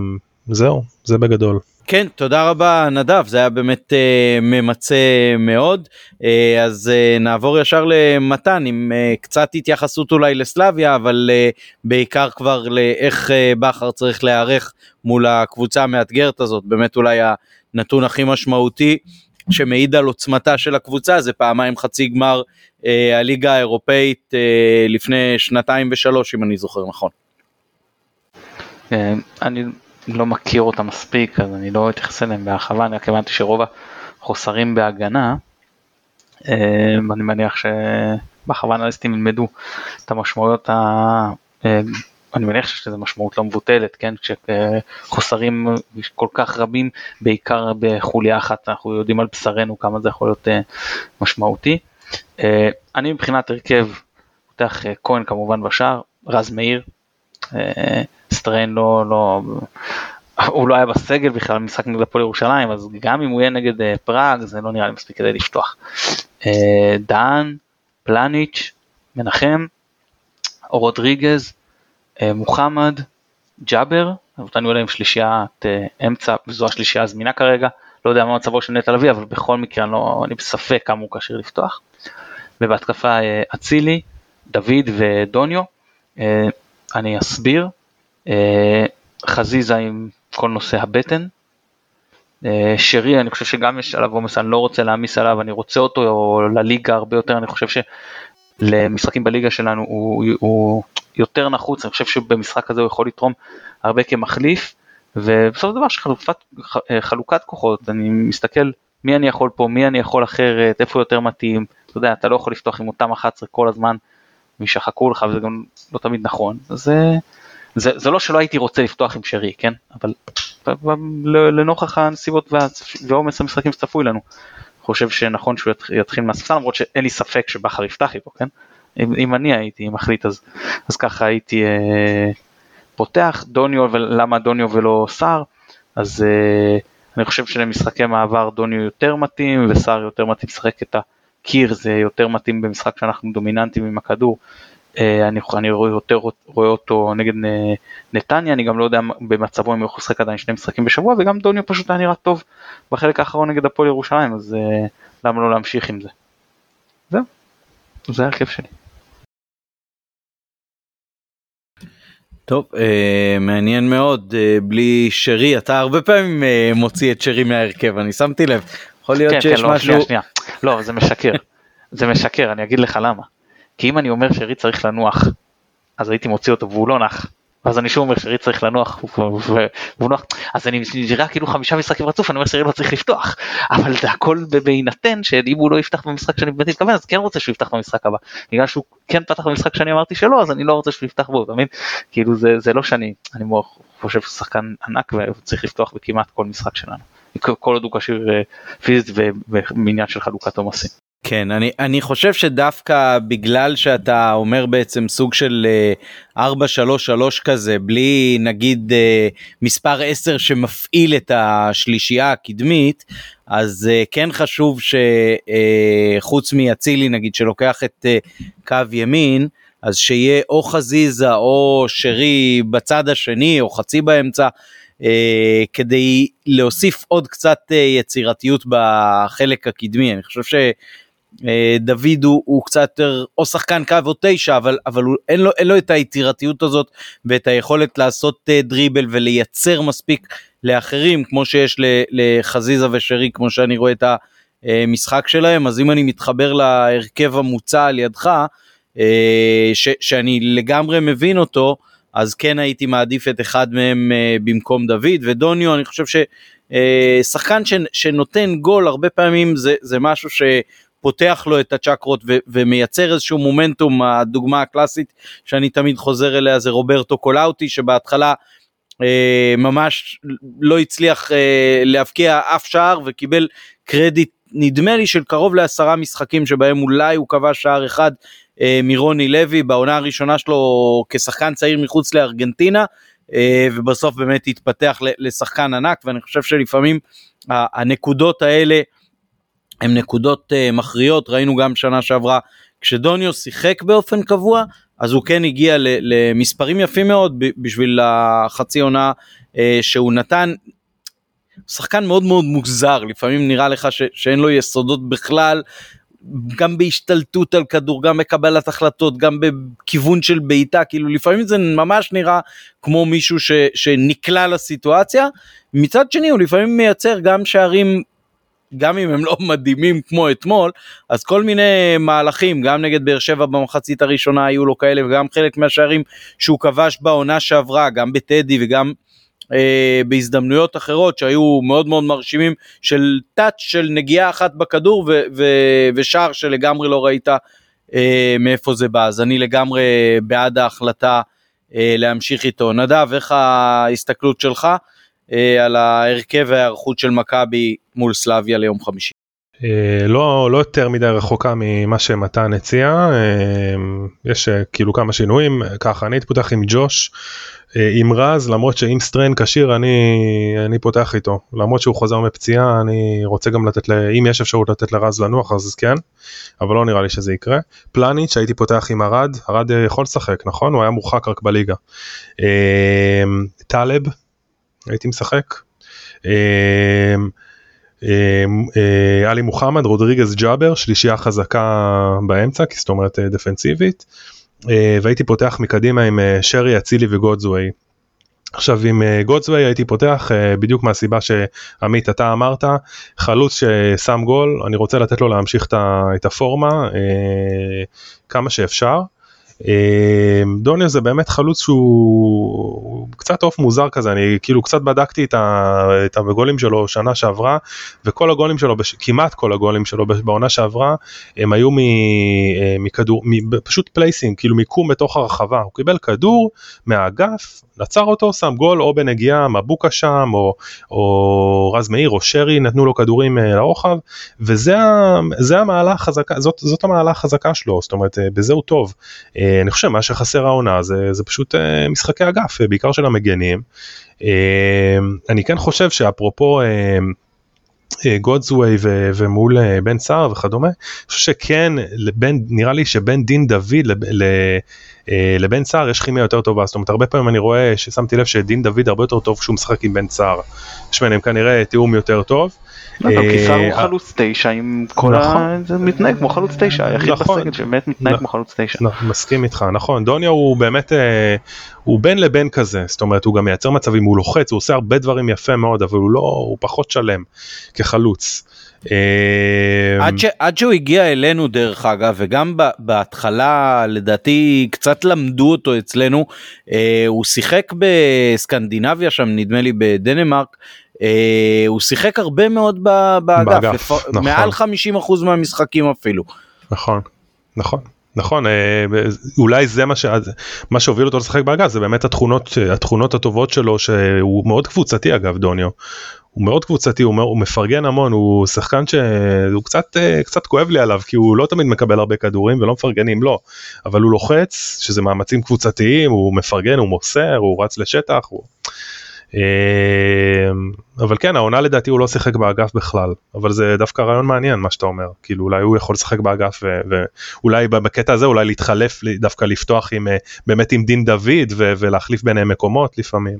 זהו, זה בגדול. כן, תודה רבה נדב, זה היה באמת uh, ממצה מאוד. Uh, אז uh, נעבור ישר למתן עם uh, קצת התייחסות אולי לסלביה, אבל uh, בעיקר כבר לאיך uh, בכר צריך להיערך מול הקבוצה המאתגרת הזאת, באמת אולי הנתון הכי משמעותי שמעיד על עוצמתה של הקבוצה זה פעמיים חצי גמר uh, הליגה האירופאית uh, לפני שנתיים ושלוש אם אני זוכר נכון. אני לא מכיר אותם מספיק אז אני לא אתייחס אליהם בהרחבה, אני רק הבנתי שרוב החוסרים בהגנה, אה, אני מניח שבהרחבה אנליסטים ילמדו את המשמעויות, ה... אה, אני מניח שיש לזה משמעות לא מבוטלת, כן, כשחוסרים כל כך רבים, בעיקר בחוליה אחת, אנחנו יודעים על בשרנו כמה זה יכול להיות אה, משמעותי. אני מבחינת הרכב, פותח כהן כמובן בשער, רז מאיר, סטריין לא, לא, הוא לא היה בסגל בכלל במשחק נגד הפועל ירושלים, אז גם אם הוא יהיה נגד אה, פראג זה לא נראה לי מספיק כדי לפתוח. אה, דן, פלניץ', מנחם, רודריגז, uh, מוחמד, ג'אבר, נתנו אליהם שלישיית אמצע, וזו השלישייה הזמינה כרגע, לא יודע מה מצבו של נטע לביא, אבל בכל מקרה אני, לא, אני בספק כמה הוא כשיר לפתוח. ובהתקפה אצילי, דוד ודוניו, אני אסביר, אה, חזיזה עם כל נושא הבטן. אה, שרי אני חושב שגם יש עליו עומס, אני לא רוצה להעמיס עליו, אני רוצה אותו לליגה הרבה יותר, אני חושב שלמשחקים בליגה שלנו הוא, הוא יותר נחוץ, אני חושב שבמשחק הזה הוא יכול לתרום הרבה כמחליף, ובסופו של דבר שחלוקת אה, כוחות, אני מסתכל מי אני יכול פה, מי אני יכול אחרת, איפה יותר מתאים, אתה יודע, אתה לא יכול לפתוח עם אותם 11 כל הזמן, וישחקו לך וזה גם לא תמיד נכון, אז זה, זה לא שלא הייתי רוצה לפתוח עם שרי, כן? אבל לנוכח הנסיבות ועומס המשחקים שצפוי לנו, חושב שנכון שהוא יתחיל מהספסל למרות שאין לי ספק שבכר יפתח איתו, כן? אם, אם אני הייתי מחליט אז, אז ככה הייתי אה, פותח דוניו ולמה דוניו ולא סער אז אה, אני חושב שלמשחקי מעבר דוניו יותר מתאים וסער יותר מתאים לשחק את הקיר זה יותר מתאים במשחק שאנחנו דומיננטים עם הכדור אני, אני רואה, יותר, רואה אותו נגד נתניה, אני גם לא יודע במצבו אם הוא יכול לשחק עדיין שני משחקים בשבוע, וגם דוניו פשוט היה נראה טוב בחלק האחרון נגד הפועל ירושלים, אז למה לא להמשיך עם זה. זהו, זה ההרכב שלי. טוב, אה, מעניין מאוד, אה, בלי שרי, אתה הרבה פעמים אה, מוציא את שרי מההרכב, אני שמתי לב. יכול להיות כן, שיש כן, לא, משהו... שנייה, שנייה. לא, זה משקר. זה משקר, אני אגיד לך למה. כי אם אני אומר שרי צריך לנוח, אז הייתי מוציא אותו והוא לא נח. ואז אני שוב אומר שרי צריך לנוח והוא נוח. אז אני נראה כאילו חמישה משחקים רצוף אני אומר שרי לא צריך לפתוח. אבל זה הכל בהינתן שאם הוא לא יפתח במשחק שאני באמת מתכוון אז כן רוצה שהוא יפתח במשחק הבא. בגלל שהוא כן פתח במשחק שאני אמרתי שלא אז אני לא רוצה שהוא יפתח בו אתה מבין? כאילו זה זה לא שאני אני חושב שהוא שחקן ענק וצריך לפתוח בכמעט כל משחק שלנו. כל עוד הוא כשיר אה, פיזית ומעניין של חלוקת עומסים. כן אני אני חושב שדווקא בגלל שאתה אומר בעצם סוג של 433 אה, כזה בלי נגיד אה, מספר 10 שמפעיל את השלישייה הקדמית אז uh, כן חשוב שחוץ מאצילי נגיד שלוקח את קו ימין אז שיהיה או חזיזה או שרי בצד השני או חצי באמצע. כדי להוסיף עוד קצת יצירתיות בחלק הקדמי אני חושב ש... אה, דוד הוא, הוא קצת יותר או שחקן קו או תשע אבל אבל הוא, אין, לו, אין לו את היצירתיות הזאת ואת היכולת לעשות אה, דריבל ולייצר מספיק לאחרים כמו שיש לחזיזה ושרי כמו שאני רואה את המשחק שלהם. אז אם אני מתחבר להרכב המוצע על ידך אה, ש, שאני לגמרי מבין אותו אז כן הייתי מעדיף את אחד מהם במקום דוד. ודוניו אני חושב ששחקן שנותן גול הרבה פעמים זה, זה משהו ש... פותח לו את הצ'קרות ו- ומייצר איזשהו מומנטום, הדוגמה הקלאסית שאני תמיד חוזר אליה זה רוברטו קולאוטי שבהתחלה אה, ממש לא הצליח אה, להבקיע אף שער וקיבל קרדיט נדמה לי של קרוב לעשרה משחקים שבהם אולי הוא קבע שער אחד אה, מרוני לוי בעונה הראשונה שלו כשחקן צעיר מחוץ לארגנטינה אה, ובסוף באמת התפתח לשחקן ענק ואני חושב שלפעמים הנקודות האלה הם נקודות uh, מכריעות. ראינו גם שנה שעברה כשדוניו שיחק באופן קבוע אז הוא כן הגיע למספרים יפים מאוד בשביל החצי עונה uh, שהוא נתן. שחקן מאוד מאוד מוזר. לפעמים נראה לך שאין לו יסודות בכלל. גם בהשתלטות על כדור גם בקבלת החלטות גם בכיוון של בעיטה כאילו לפעמים זה ממש נראה כמו מישהו שנקלע לסיטואציה. מצד שני הוא לפעמים מייצר גם שערים גם אם הם לא מדהימים כמו אתמול, אז כל מיני מהלכים, גם נגד באר שבע במחצית הראשונה היו לו כאלה, וגם חלק מהשערים שהוא כבש בעונה שעברה, גם בטדי וגם אה, בהזדמנויות אחרות שהיו מאוד מאוד מרשימים, של טאץ' של נגיעה אחת בכדור ו- ו- ושער שלגמרי לא ראית אה, מאיפה זה בא, אז אני לגמרי בעד ההחלטה אה, להמשיך איתו. נדב, איך ההסתכלות שלך? על ההרכב וההיערכות של מכבי מול סלאביה ליום חמישי. אה, לא לא יותר מדי רחוקה ממה שמתן הציע. אה, יש כאילו כמה שינויים. ככה אני הייתי פותח עם ג'וש עם רז למרות שאם סטריין כשיר אני אני פותח איתו. למרות שהוא חוזר מפציעה אני רוצה גם לתת אם יש אפשרות לתת לרז לנוח אז כן אבל לא נראה לי שזה יקרה. פלניץ' הייתי פותח עם ארד ארד יכול לשחק נכון? הוא היה מורחק רק בליגה. טלב הייתי משחק. אמ, אמ, אה, עלי מוחמד, רודריגז ג'אבר, שלישייה חזקה באמצע, זאת אומרת אה, דפנסיבית, אה, והייתי פותח מקדימה עם שרי, אצילי וגודזווי. עכשיו עם גודזווי הייתי פותח בדיוק מהסיבה שעמית אתה אמרת חלוץ ששם גול אני רוצה לתת לו להמשיך את הפורמה כמה שאפשר דוניו זה באמת חלוץ שהוא קצת עוף מוזר כזה אני כאילו קצת בדקתי את הגולים שלו שנה שעברה וכל הגולים שלו כמעט כל הגולים שלו בעונה שעברה הם היו אה, מכדור פשוט placing כאילו מיקום בתוך הרחבה. הוא קיבל כדור מהאגף עצר אותו שם גול או בנגיעה מבוקה שם או, או רז מאיר או שרי נתנו לו כדורים אה, לרוחב וזה המעלה החזקה זאת, זאת המעלה החזקה שלו זאת אומרת אה, בזה הוא טוב. אה, אני חושב מה שחסר העונה זה, זה פשוט משחקי אגף, בעיקר של המגנים. אני כן חושב שאפרופו גודסווי ומול בן סער וכדומה, אני חושב שכן, לבין, נראה לי שבין דין דוד לבן סער יש כימיה יותר טובה, זאת אומרת הרבה פעמים אני רואה ששמתי לב שדין דוד הרבה יותר טוב כשהוא משחק עם בן סער, יש ביניהם כנראה תיאום יותר טוב. לא, סער הוא חלוץ תשע עם כל ה... נכון. זה מתנהג כמו חלוץ תשע, היחיד נכון. בסגל שבאמת מתנהג כמו חלוץ תשע. מסכים איתך, נכון, דוניו הוא באמת, הוא בין לבין כזה, זאת אומרת הוא גם מייצר מצבים, הוא לוחץ, הוא עושה הרבה דברים יפה מאוד, אבל הוא לא, הוא פחות שלם כחלוץ. עד, ש, עד שהוא הגיע אלינו דרך אגב וגם בהתחלה לדעתי קצת למדו אותו אצלנו הוא שיחק בסקנדינביה שם נדמה לי בדנמרק אה, הוא שיחק הרבה מאוד באגף, באגף לפ... נכון. מעל 50% מהמשחקים אפילו. נכון, נכון. נכון אה, אולי זה מה, ש... מה שהוביל אותו לשחק באגף זה באמת התכונות התכונות הטובות שלו שהוא מאוד קבוצתי אגב דוניו. הוא מאוד קבוצתי הוא, הוא מפרגן המון הוא שחקן שהוא קצת אה, קצת כואב לי עליו כי הוא לא תמיד מקבל הרבה כדורים ולא מפרגנים לו אבל הוא לוחץ שזה מאמצים קבוצתיים הוא מפרגן הוא מוסר הוא רץ לשטח. הוא... אמ, אבל כן העונה לדעתי הוא לא שיחק באגף בכלל אבל זה דווקא רעיון מעניין מה שאתה אומר כאילו אולי הוא יכול לשחק באגף ואולי בקטע הזה אולי להתחלף דווקא לפתוח עם אה, באמת עם דין דוד ולהחליף ביניהם מקומות לפעמים.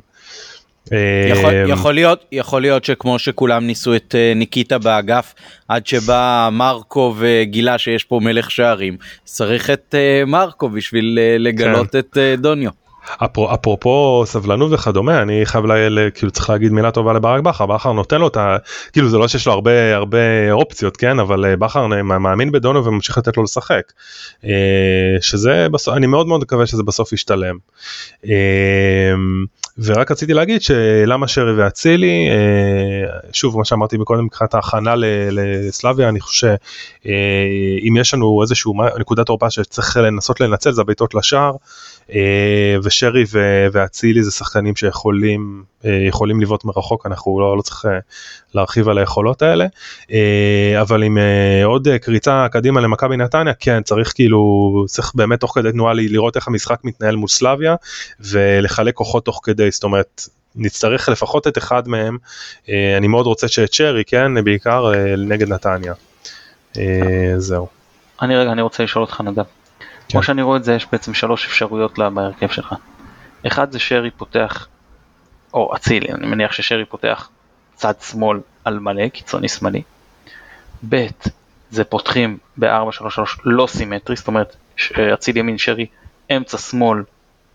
יכול, אמ, יכול להיות יכול להיות שכמו שכולם ניסו את אה, ניקיטה באגף עד שבא מרקו וגילה שיש פה מלך שערים צריך את אה, מרקו בשביל לגלות כן. את דוניו. אפר, אפרופו סבלנות וכדומה אני חייב לה, כאילו צריך להגיד מילה טובה לברק בכר בכר נותן לו את ה... כאילו זה לא שיש לו הרבה הרבה אופציות כן אבל אה, בכר מאמין בדונו וממשיך לתת לו לשחק. אה, שזה בסוף אני מאוד מאוד מקווה שזה בסוף ישתלם. אה, ורק רציתי להגיד שלמה שרי ואצילי שוב מה שאמרתי מקודם מבחינת ההכנה לסלאביה אני חושב שאם יש לנו איזשהו נקודת תורפה שצריך לנסות לנצל זה הבעיטות לשער. אה, ושרי ואצילי זה שחקנים שיכולים אה, יכולים לבעוט מרחוק אנחנו לא, לא צריך אה, להרחיב על היכולות האלה אבל עם עוד קריצה קדימה למכבי נתניה כן צריך כאילו צריך באמת תוך כדי תנועה לראות איך המשחק מתנהל מול סלאביה ולחלק כוחות תוך כדי זאת אומרת נצטרך לפחות את אחד מהם אני מאוד רוצה שאת שרי כן בעיקר נגד נתניה זהו. אני רגע אני רוצה לשאול אותך נדב. כמו כן. שאני רואה את זה יש בעצם שלוש אפשרויות בהרכב שלך. אחד זה שרי פותח, או אצילי, אני מניח ששרי פותח צד שמאל על מלא, קיצוני שמאלי. ב' זה פותחים ב-4-3-3 לא סימטרי, זאת אומרת אצילי ימין שרי אמצע שמאל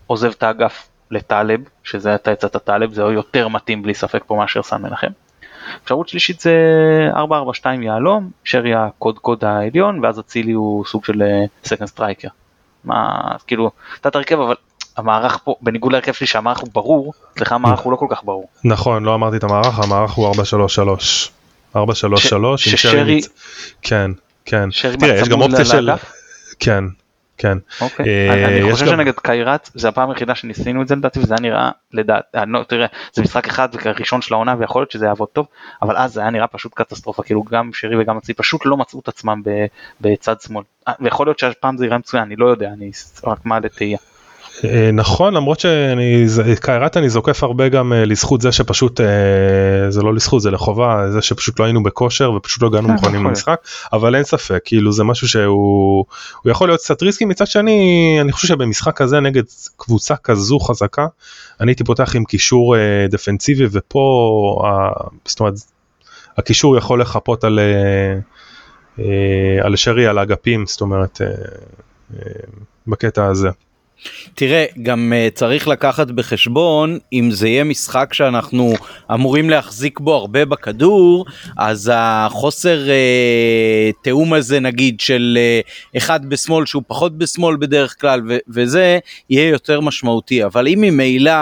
עוזב את האגף לטלב, שזה אתה הצעת טלב, זה יותר מתאים בלי ספק פה מאשר סן מנחם. אפשרות שלישית זה 4-4-2 יהלום, שרי הקודקוד העליון, ואז אצילי הוא סוג של second אה, striker. מה, כאילו, תת הרכב, אבל המערך פה, בניגוד להרכב שלי שהמערך הוא ברור, אצלך המערך הוא לא כל כך ברור. נכון, לא אמרתי את המערך, המערך הוא 433. 433 עם שרי. כן, כן. תראה, יש גם אופציה של... כן, כן. אוקיי. אה, אני חושב שנגד קיירת זה הפעם היחידה שניסינו את זה לדעתי וזה היה נראה לדעת, אה, לא, תראה זה משחק אחד ראשון של העונה ויכול להיות שזה יעבוד טוב אבל אז זה היה נראה פשוט קטסטרופה כאילו גם שרי וגם אצלי פשוט לא מצאו את עצמם בצד שמאל אה, ויכול להיות שהפעם זה יראה מצוין אני לא יודע אני רק מעלה תהייה. אה, נכון למרות שאני קיירת אני זוקף הרבה גם אה, לזכות זה שפשוט אה, זה לא לזכות זה לחובה זה שפשוט לא היינו בכושר ופשוט לא הגענו מוכנים למשחק אבל אין ספק כאילו זה משהו שהוא יכול להיות קצת ריסקי מצד שני אני חושב שבמשחק כזה נגד קבוצה כזו חזקה אני הייתי פותח עם קישור דפנסיבי ופה זאת אומרת הקישור יכול לחפות על על שרי על האגפים זאת אומרת בקטע הזה. תראה, גם uh, צריך לקחת בחשבון, אם זה יהיה משחק שאנחנו אמורים להחזיק בו הרבה בכדור, אז החוסר uh, תיאום הזה נגיד של uh, אחד בשמאל שהוא פחות בשמאל בדרך כלל, ו- וזה יהיה יותר משמעותי. אבל אם ממילא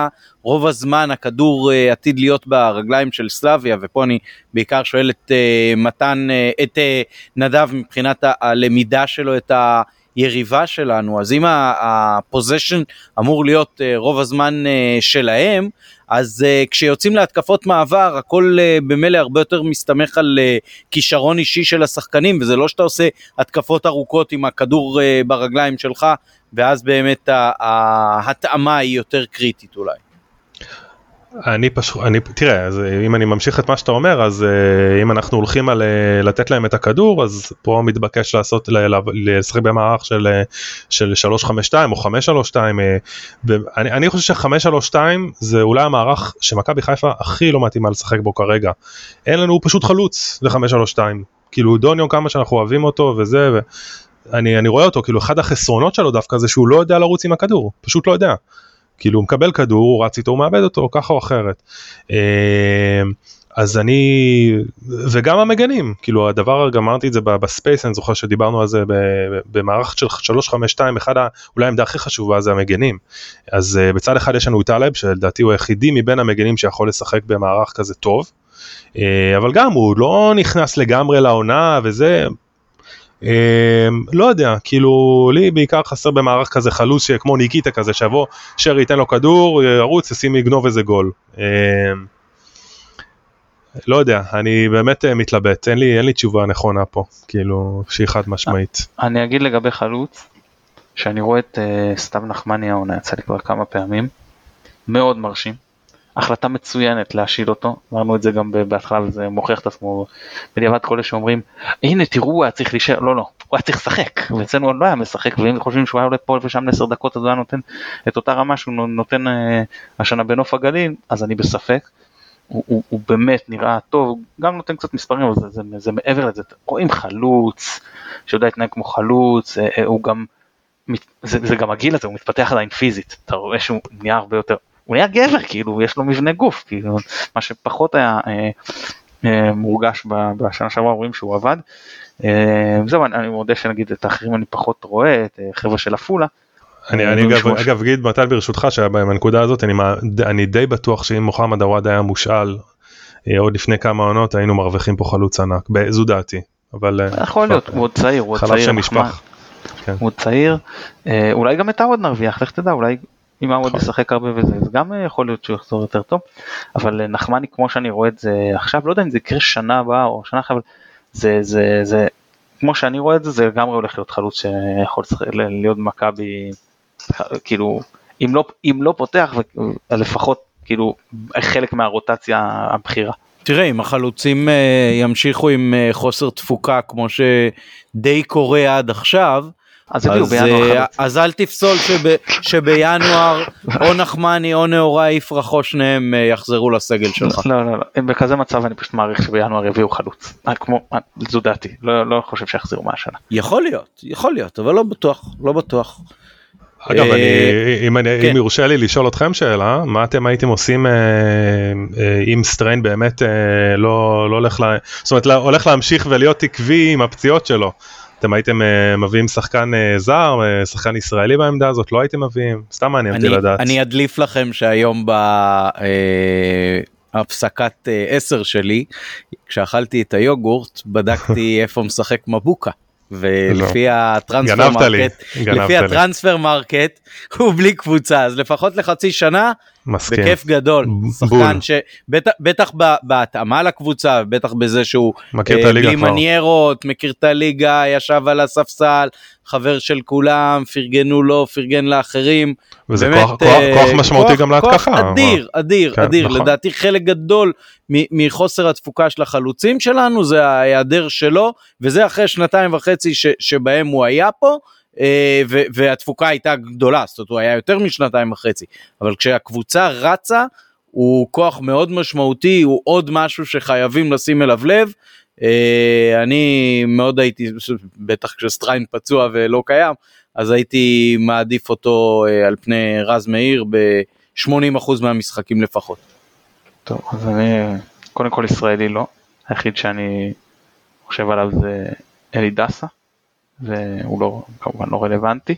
רוב הזמן הכדור uh, עתיד להיות ברגליים של סלאביה, ופה אני בעיקר שואל את uh, מתן, uh, את uh, נדב מבחינת הלמידה שלו את ה... היריבה שלנו, אז אם הפוזיישן אמור להיות אה, רוב הזמן אה, שלהם, אז uh, כשיוצאים להתקפות מעבר הכל במילא הרבה יותר מסתמך על כישרון אישי של השחקנים וזה לא שאתה עושה התקפות ארוכות עם הכדור ברגליים שלך ואז באמת ההתאמה היא יותר קריטית אולי. אני פשוט, אני, תראה, אז אם אני ממשיך את מה שאתה אומר, אז uh, אם אנחנו הולכים על uh, לתת להם את הכדור, אז פה מתבקש לעשות, לשחק במערך של, של 352 או 532, uh, ואני אני חושב ש-532 זה אולי המערך שמכבי חיפה הכי לא מתאימה לשחק בו כרגע. אין לנו פשוט חלוץ ל-532, כאילו דוניו כמה שאנחנו אוהבים אותו וזה, ואני אני רואה אותו, כאילו אחד החסרונות שלו דווקא זה שהוא לא יודע לרוץ עם הכדור, פשוט לא יודע. כאילו הוא מקבל כדור, הוא רץ איתו, הוא מאבד אותו, ככה או אחרת. אה, אז אני, וגם המגנים, כאילו הדבר, גם אמרתי את זה ב space, אני זוכר שדיברנו על זה במערכת של 352, אחד, אולי העמדה הכי חשובה זה המגנים. אז אה, בצד אחד יש לנו את טלב, שלדעתי הוא היחידי מבין המגנים שיכול לשחק במערך כזה טוב, אה, אבל גם הוא לא נכנס לגמרי לעונה וזה, לא יודע, כאילו לי בעיקר חסר במערך כזה חלוץ כמו ניקיטה כזה, שיבוא שרי ייתן לו כדור, ירוץ, ישים יגנוב איזה גול. אמ, לא יודע, אני באמת אה, מתלבט, אין לי, אין לי תשובה נכונה פה, כאילו, שהיא חד משמעית. אני אגיד לגבי חלוץ, שאני רואה את uh, סתיו נחמני העונה, יצא לי כבר כמה פעמים, מאוד מרשים. החלטה מצוינת להשיל אותו, אמרנו את זה גם בהתחלה וזה מוכיח את עצמו. בדיעבד כל אלה שאומרים הנה תראו הוא היה צריך להישאר, לא לא, הוא היה צריך לשחק, ואצלנו הוא לא היה משחק ואם חושבים שהוא היה עולה פה ושם לעשר דקות אז הוא היה נותן את אותה רמה שהוא נותן אה, השנה בנוף הגליל, אז אני בספק. הוא, הוא, הוא באמת נראה טוב, גם נותן קצת מספרים, אבל זה, זה, זה מעבר לזה, רואים חלוץ, שיודע להתנהג כמו חלוץ, אה, אה, הוא גם, זה, זה גם הגיל הזה, הוא מתפתח עדיין פיזית, אתה רואה שהוא נהיה הרבה יותר, הוא היה גבר, כאילו, יש לו מבנה גוף, כאילו, מה שפחות היה אה, אה, מורגש בשנה שעברה, רואים שהוא עבד. אה, זהו, אני, אני מודה שנגיד את האחרים אני פחות רואה, את אה, חבר'ה של עפולה. אני, אה, אני אגב, אגב אגיד מתן ברשותך שבנקודה הזאת אני, אני די בטוח שאם מוחמד עוואד היה מושאל אה, עוד לפני כמה עונות היינו מרוויחים פה חלוץ ענק, זו דעתי. אבל יכול להיות, הוא עוד צעיר, הוא עוד צעיר. חלב שנשפך. כן. הוא צעיר, אולי גם את עווד נרוויח, לך תדע, אולי אם עמוד נכון. ישחק הרבה וזה, אז גם יכול להיות שהוא יחזור יותר טוב. אבל נחמני כמו שאני רואה את זה עכשיו, לא יודע אם זה יקרה שנה הבאה או שנה אחרת, זה, זה, זה, כמו שאני רואה את זה, זה לגמרי הולך להיות חלוץ שיכול להיות במכבי, כאילו, אם לא, אם לא פותח, לפחות כאילו חלק מהרוטציה הבכירה. תראה, אם החלוצים uh, ימשיכו עם חוסר תפוקה כמו שדי קורה עד עכשיו, אז הביאו בינואר אה, חלוץ. אז אל תפסול שב, שבינואר או נחמני או נאורה יפרחו שניהם אה, יחזרו לסגל שלך. לא לא לא, בכזה מצב אני פשוט מעריך שבינואר יביאו חלוץ. אה, כמו, זו דעתי, לא, לא חושב שיחזירו מהשנה. יכול להיות, יכול להיות, אבל לא בטוח, לא בטוח. אגב, אני, אם, אני, כן. אם יורשה לי לשאול אתכם שאלה, מה אתם הייתם עושים אה, אה, אם סטריין באמת אה, לא, לא הולך, לה, זאת אומרת, הולך להמשיך ולהיות עקבי עם הפציעות שלו? אתם הייתם uh, מביאים שחקן uh, זר, uh, שחקן ישראלי בעמדה הזאת, לא הייתם מביאים? סתם מעניין אותי לדעת. אני אדליף לכם שהיום בהפסקת אה, 10 שלי, כשאכלתי את היוגורט, בדקתי איפה משחק מבוקה. ולפי לא. ה Transfermarkt, לפי ה Transfermarkt הוא בלי קבוצה אז לפחות לחצי שנה מסכים. בכיף גדול שחקן שבטח בהתאמה לקבוצה בטח בזה שהוא מכיר את הליגה בלי מניירות מכיר את הליגה ישב על הספסל חבר של כולם פרגנו לו פרגן לאחרים. וזה באמת, כוח, כוח, כוח משמעותי כוח, גם להתקפה. כוח אדיר אדיר כן, אדיר נכון. לדעתי חלק גדול מחוסר התפוקה של החלוצים שלנו זה ההיעדר שלו וזה אחרי שנתיים וחצי ש, שבהם הוא היה פה. אה, והתפוקה הייתה גדולה, זאת אומרת הוא היה יותר משנתיים וחצי, אבל כשהקבוצה רצה הוא כוח מאוד משמעותי, הוא עוד משהו שחייבים לשים אליו לב. אה, אני מאוד הייתי, בטח כשסטריין פצוע ולא קיים, אז הייתי מעדיף אותו אה, על פני רז מאיר ב-80% מהמשחקים לפחות. טוב, אז אני קודם כל ישראלי לא, היחיד שאני חושב עליו זה אלי דסה. והוא לא, כמובן לא רלוונטי.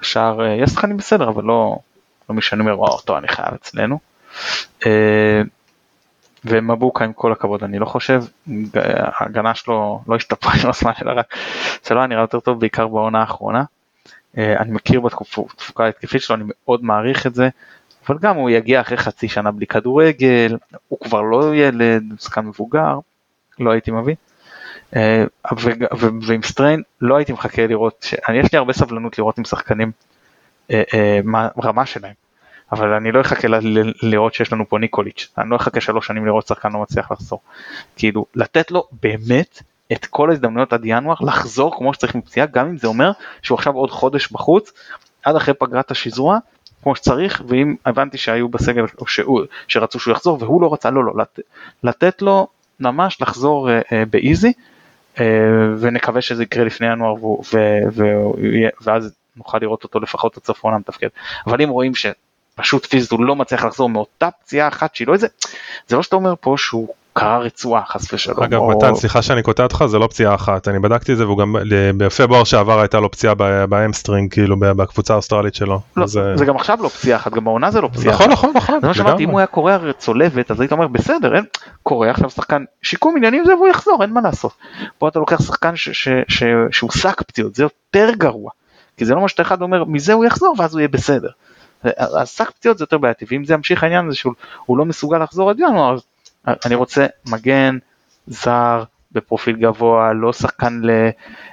השאר, אה, יש שחקנים בסדר, אבל לא, לא מי שאני אומר, וואו, אותו אני חייב אצלנו. אה, ומבוקה עם כל הכבוד אני לא חושב, ההגנה שלו לא השתפרה עם הזמן אלא רק זה לא נראה יותר טוב בעיקר בעונה האחרונה. אה, אני מכיר בתפוקה ההתקפית שלו, אני מאוד מעריך את זה, אבל גם הוא יגיע אחרי חצי שנה בלי כדורגל, הוא כבר לא ילד, שחקן מבוגר, לא הייתי מביא. אה, ועם סטריין לא הייתי מחכה לראות, יש לי הרבה סבלנות לראות עם שחקנים אה, אה, מה הרמה שלהם. אבל אני לא אחכה לראות שיש לנו פה ניקוליץ', אני לא אחכה שלוש שנים לראות שחקן לא מצליח לחזור. כאילו, לתת לו באמת את כל ההזדמנויות עד ינואר לחזור כמו שצריך מפציעה, גם אם זה אומר שהוא עכשיו עוד חודש בחוץ, עד אחרי פגרת השזרוע, כמו שצריך, ואם הבנתי שהיו בסגל שהוא, שרצו שהוא יחזור והוא לא רצה, לא, לא, לת, לתת לו ממש לחזור uh, uh, באיזי, uh, ונקווה שזה יקרה לפני ינואר, ואז נוכל לראות אותו לפחות העונה מתפקד. אבל אם רואים שפשוט פיזית הוא לא מצליח לחזור מאותה פציעה אחת שהיא לא איזה, זה לא שאתה אומר פה שהוא קרה רצועה חס ושלום. אגב או... מתן סליחה שאני קוטע אותך זה לא פציעה אחת אני בדקתי את זה והוא גם בפברואר שעבר הייתה לו פציעה ב hamstring כאילו בקבוצה האוסטרלית שלו. לא, זה... זה גם עכשיו לא פציעה אחת גם בעונה זה לא פציעה נכון נכון נכון. זה מה שאמרתי אם הוא היה קורע צולבת אז היית אומר בסדר אין קורע עכשיו שחקן שיקום עניינים זה והוא יחזור אין מה לעשות. פה אתה לוקח שחקן ש, ש, ש, שהוא שק פציעות זה יותר גרוע. כי זה לא מה שאתה אחד אומר מזה הוא יחזור ואז הוא יהיה בסדר. אז שק פציעות זה יותר בעייתי ואם זה ימשיך העניין הזה שהוא לא מסוגל לחזור עד ינואר אז אני רוצה מגן זר בפרופיל גבוה, לא שחקן ל...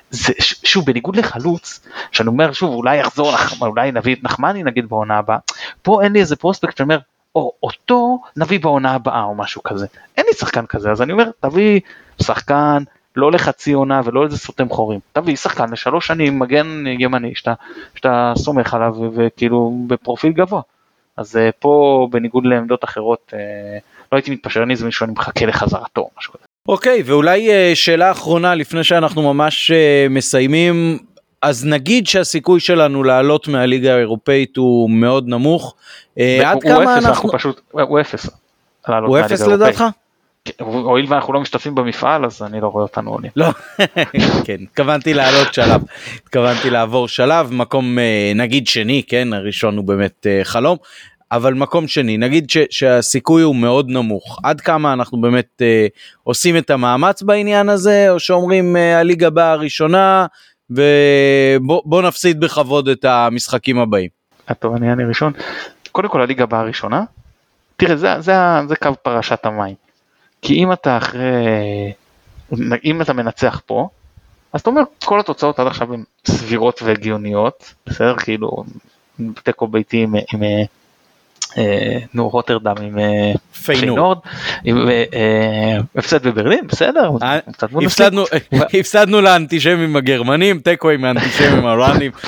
זה, שוב, בניגוד לחלוץ, שאני אומר שוב, אולי יחזור, אולי נביא את נחמני נגיד בעונה הבאה, פה אין לי איזה פרוספקט שאומר, או אותו נביא בעונה הבאה או משהו כזה. אין לי שחקן כזה, אז אני אומר, תביא שחקן לא לחצי עונה ולא איזה סותם חורים, תביא שחקן לשלוש שנים, מגן ימני, שאתה, שאתה סומך עליו וכאילו בפרופיל גבוה. אז אה, פה בניגוד לעמדות אחרות, אה, לא הייתי מתפשר, אני איזה מישהו, אני מחכה לחזרתו. אוקיי, okay, ואולי uh, שאלה אחרונה לפני שאנחנו ממש uh, מסיימים, אז נגיד שהסיכוי שלנו לעלות מהליגה האירופאית הוא מאוד נמוך, uh, עד כמה אפס, אנחנו... פשוט, הוא אפס. הוא אפס לדעתך? כן, הואיל ואנחנו לא משתתפים במפעל אז אני לא רואה אותנו עולים. לא, כן, התכוונתי לעלות שלב, התכוונתי לעבור שלב, מקום נגיד שני, כן, הראשון הוא באמת חלום, אבל מקום שני נגיד ש, שהסיכוי הוא מאוד נמוך עד כמה אנחנו באמת אה, עושים את המאמץ בעניין הזה או שאומרים אה, הליגה באה הראשונה ובוא נפסיד בכבוד את המשחקים הבאים. טוב אני אענה ראשון. קודם כל הליגה באה הראשונה. תראה זה, זה, זה קו פרשת המים. כי אם אתה אחרי אם אתה מנצח פה אז אתה אומר כל התוצאות עד עכשיו הן סבירות והגיוניות בסדר כאילו תיקו ביתי עם, עם אה, נו רוטרדם עם אה, פיינורד, עם אה, הפסד בברלין בסדר, הפסדנו לאנטישמים הגרמנים, תיקו עם האנטישמים הרנים.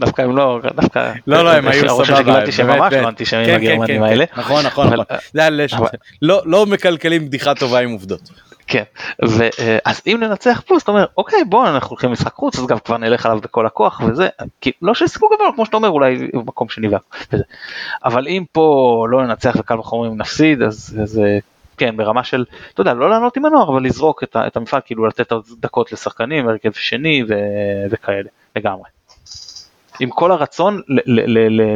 דווקא הם לא, דווקא, לא לא הם היו סבבה, ממש לא אנטישמים כן, כן, הגרמנים כן, האלה, נכון נכון, לא, לא מקלקלים בדיחה טובה עם עובדות. כן, אז אם ננצח פה, זאת אומרת, אוקיי, בוא, אנחנו הולכים משחק חוץ, אז גם כבר נלך עליו בכל הכוח וזה, כי לא שיסקו גבוה, כמו שאתה אומר, אולי במקום שני וזה. אבל אם פה לא ננצח וקל וחומרים נפסיד, אז זה כן, ברמה של, אתה יודע, לא לענות עם הנוער, אבל לזרוק את, את המפעל, כאילו לתת דקות לשחקנים, הרכב שני ו, וכאלה, לגמרי. עם כל הרצון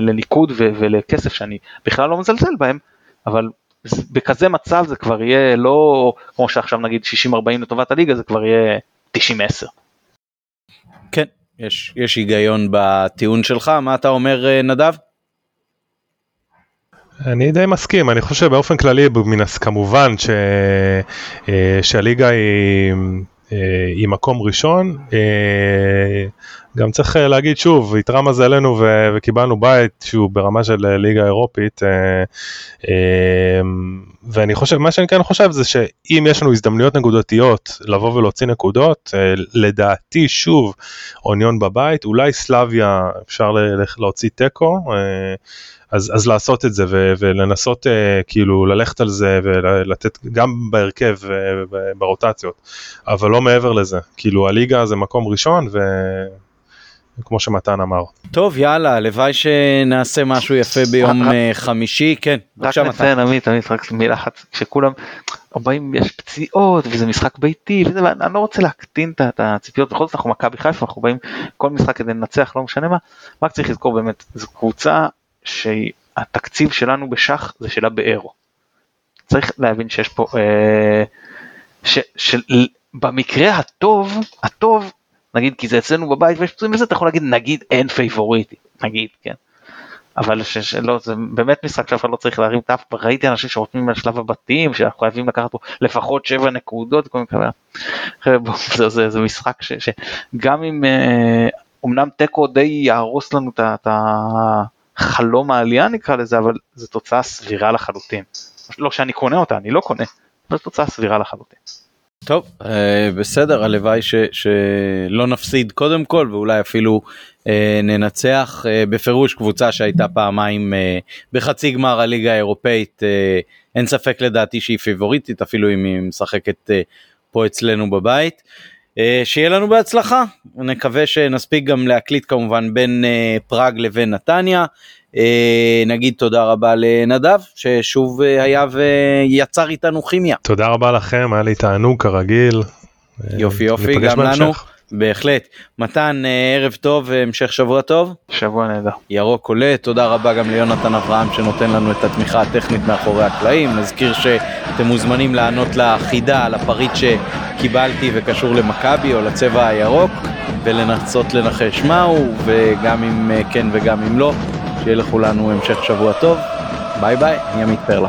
לניקוד ולכסף שאני בכלל לא מזלזל בהם, אבל בכזה מצב זה כבר יהיה לא כמו שעכשיו נגיד 60-40 לטובת הליגה זה כבר יהיה 90-10. כן, יש, יש היגיון בטיעון שלך, מה אתה אומר אה, נדב? אני די מסכים, אני חושב באופן כללי, כמובן ש, אה, שהליגה היא, אה, היא מקום ראשון, גם צריך אה, להגיד שוב, איתרע מזלנו ו- וקיבלנו בית שהוא ברמה של אה, ליגה אירופית, אה, ואני חושב, מה שאני כן חושב זה שאם יש לנו הזדמנויות נקודתיות לבוא ולהוציא נקודות, לדעתי שוב, אוניון בבית, אולי סלביה אפשר להוציא תיקו. אז, אז לעשות את זה ו, ולנסות uh, כאילו ללכת על זה ולתת גם בהרכב וברוטציות, אבל לא מעבר לזה, כאילו הליגה זה מקום ראשון ו... כמו שמתן אמר. טוב יאללה הלוואי שנעשה משהו יפה ביום אה, חמישי כן. רק נציין עמית עמית רק מילה אחת כשכולם באים יש פציעות וזה משחק ביתי וזה אני לא רוצה להקטין את הציפיות בכל זאת אנחנו מכבי חיפה אנחנו באים כל משחק כדי לנצח לא משנה מה רק צריך לזכור באמת זו קבוצה שהתקציב שלנו בשח זה שלה באירו. צריך להבין שיש פה אה, שבמקרה הטוב הטוב נגיד כי זה אצלנו בבית ויש פצועים וזה אתה יכול להגיד נגיד אין פייבוריטית נגיד כן. אבל שלא זה באמת משחק שאף אחד לא צריך להרים את האף ראיתי אנשים שרותמים לשלב הבתים שאנחנו חייבים לקחת פה לפחות שבע נקודות כל מיני זה, זה, זה משחק ש, שגם אם אה, אמנם תיקו די יהרוס לנו את חלום העלייה נקרא לזה, אבל זו תוצאה סבירה לחלוטין. לא שאני קונה אותה, אני לא קונה, זו תוצאה סבירה לחלוטין. טוב, אה, בסדר, הלוואי ש, שלא נפסיד קודם כל ואולי אפילו אה, ננצח. אה, בפירוש קבוצה שהייתה פעמיים בחצי גמר הליגה האירופאית, אין ספק לדעתי שהיא פיבוריטית, אפילו אם היא משחקת פה אצלנו בבית. שיהיה לנו בהצלחה, נקווה שנספיק גם להקליט כמובן בין פראג לבין נתניה. אה, נגיד תודה רבה לנדב ששוב אה, היה ויצר איתנו כימיה. תודה רבה לכם, היה לי תענוג כרגיל. יופי יופי, ניפגש גם לנו. בהמשך. בהחלט. מתן, אה, ערב טוב והמשך שבוע טוב. שבוע נהדר. ירוק עולה, תודה רבה גם ליונתן אברהם שנותן לנו את התמיכה הטכנית מאחורי הקלעים. נזכיר שאתם מוזמנים לענות לחידה על הפריט שקיבלתי וקשור למכבי או לצבע הירוק ולנסות לנחש מהו וגם אם אה, כן וגם אם לא, שיהיה לכולנו המשך שבוע טוב. ביי ביי, אני עמית פרלה.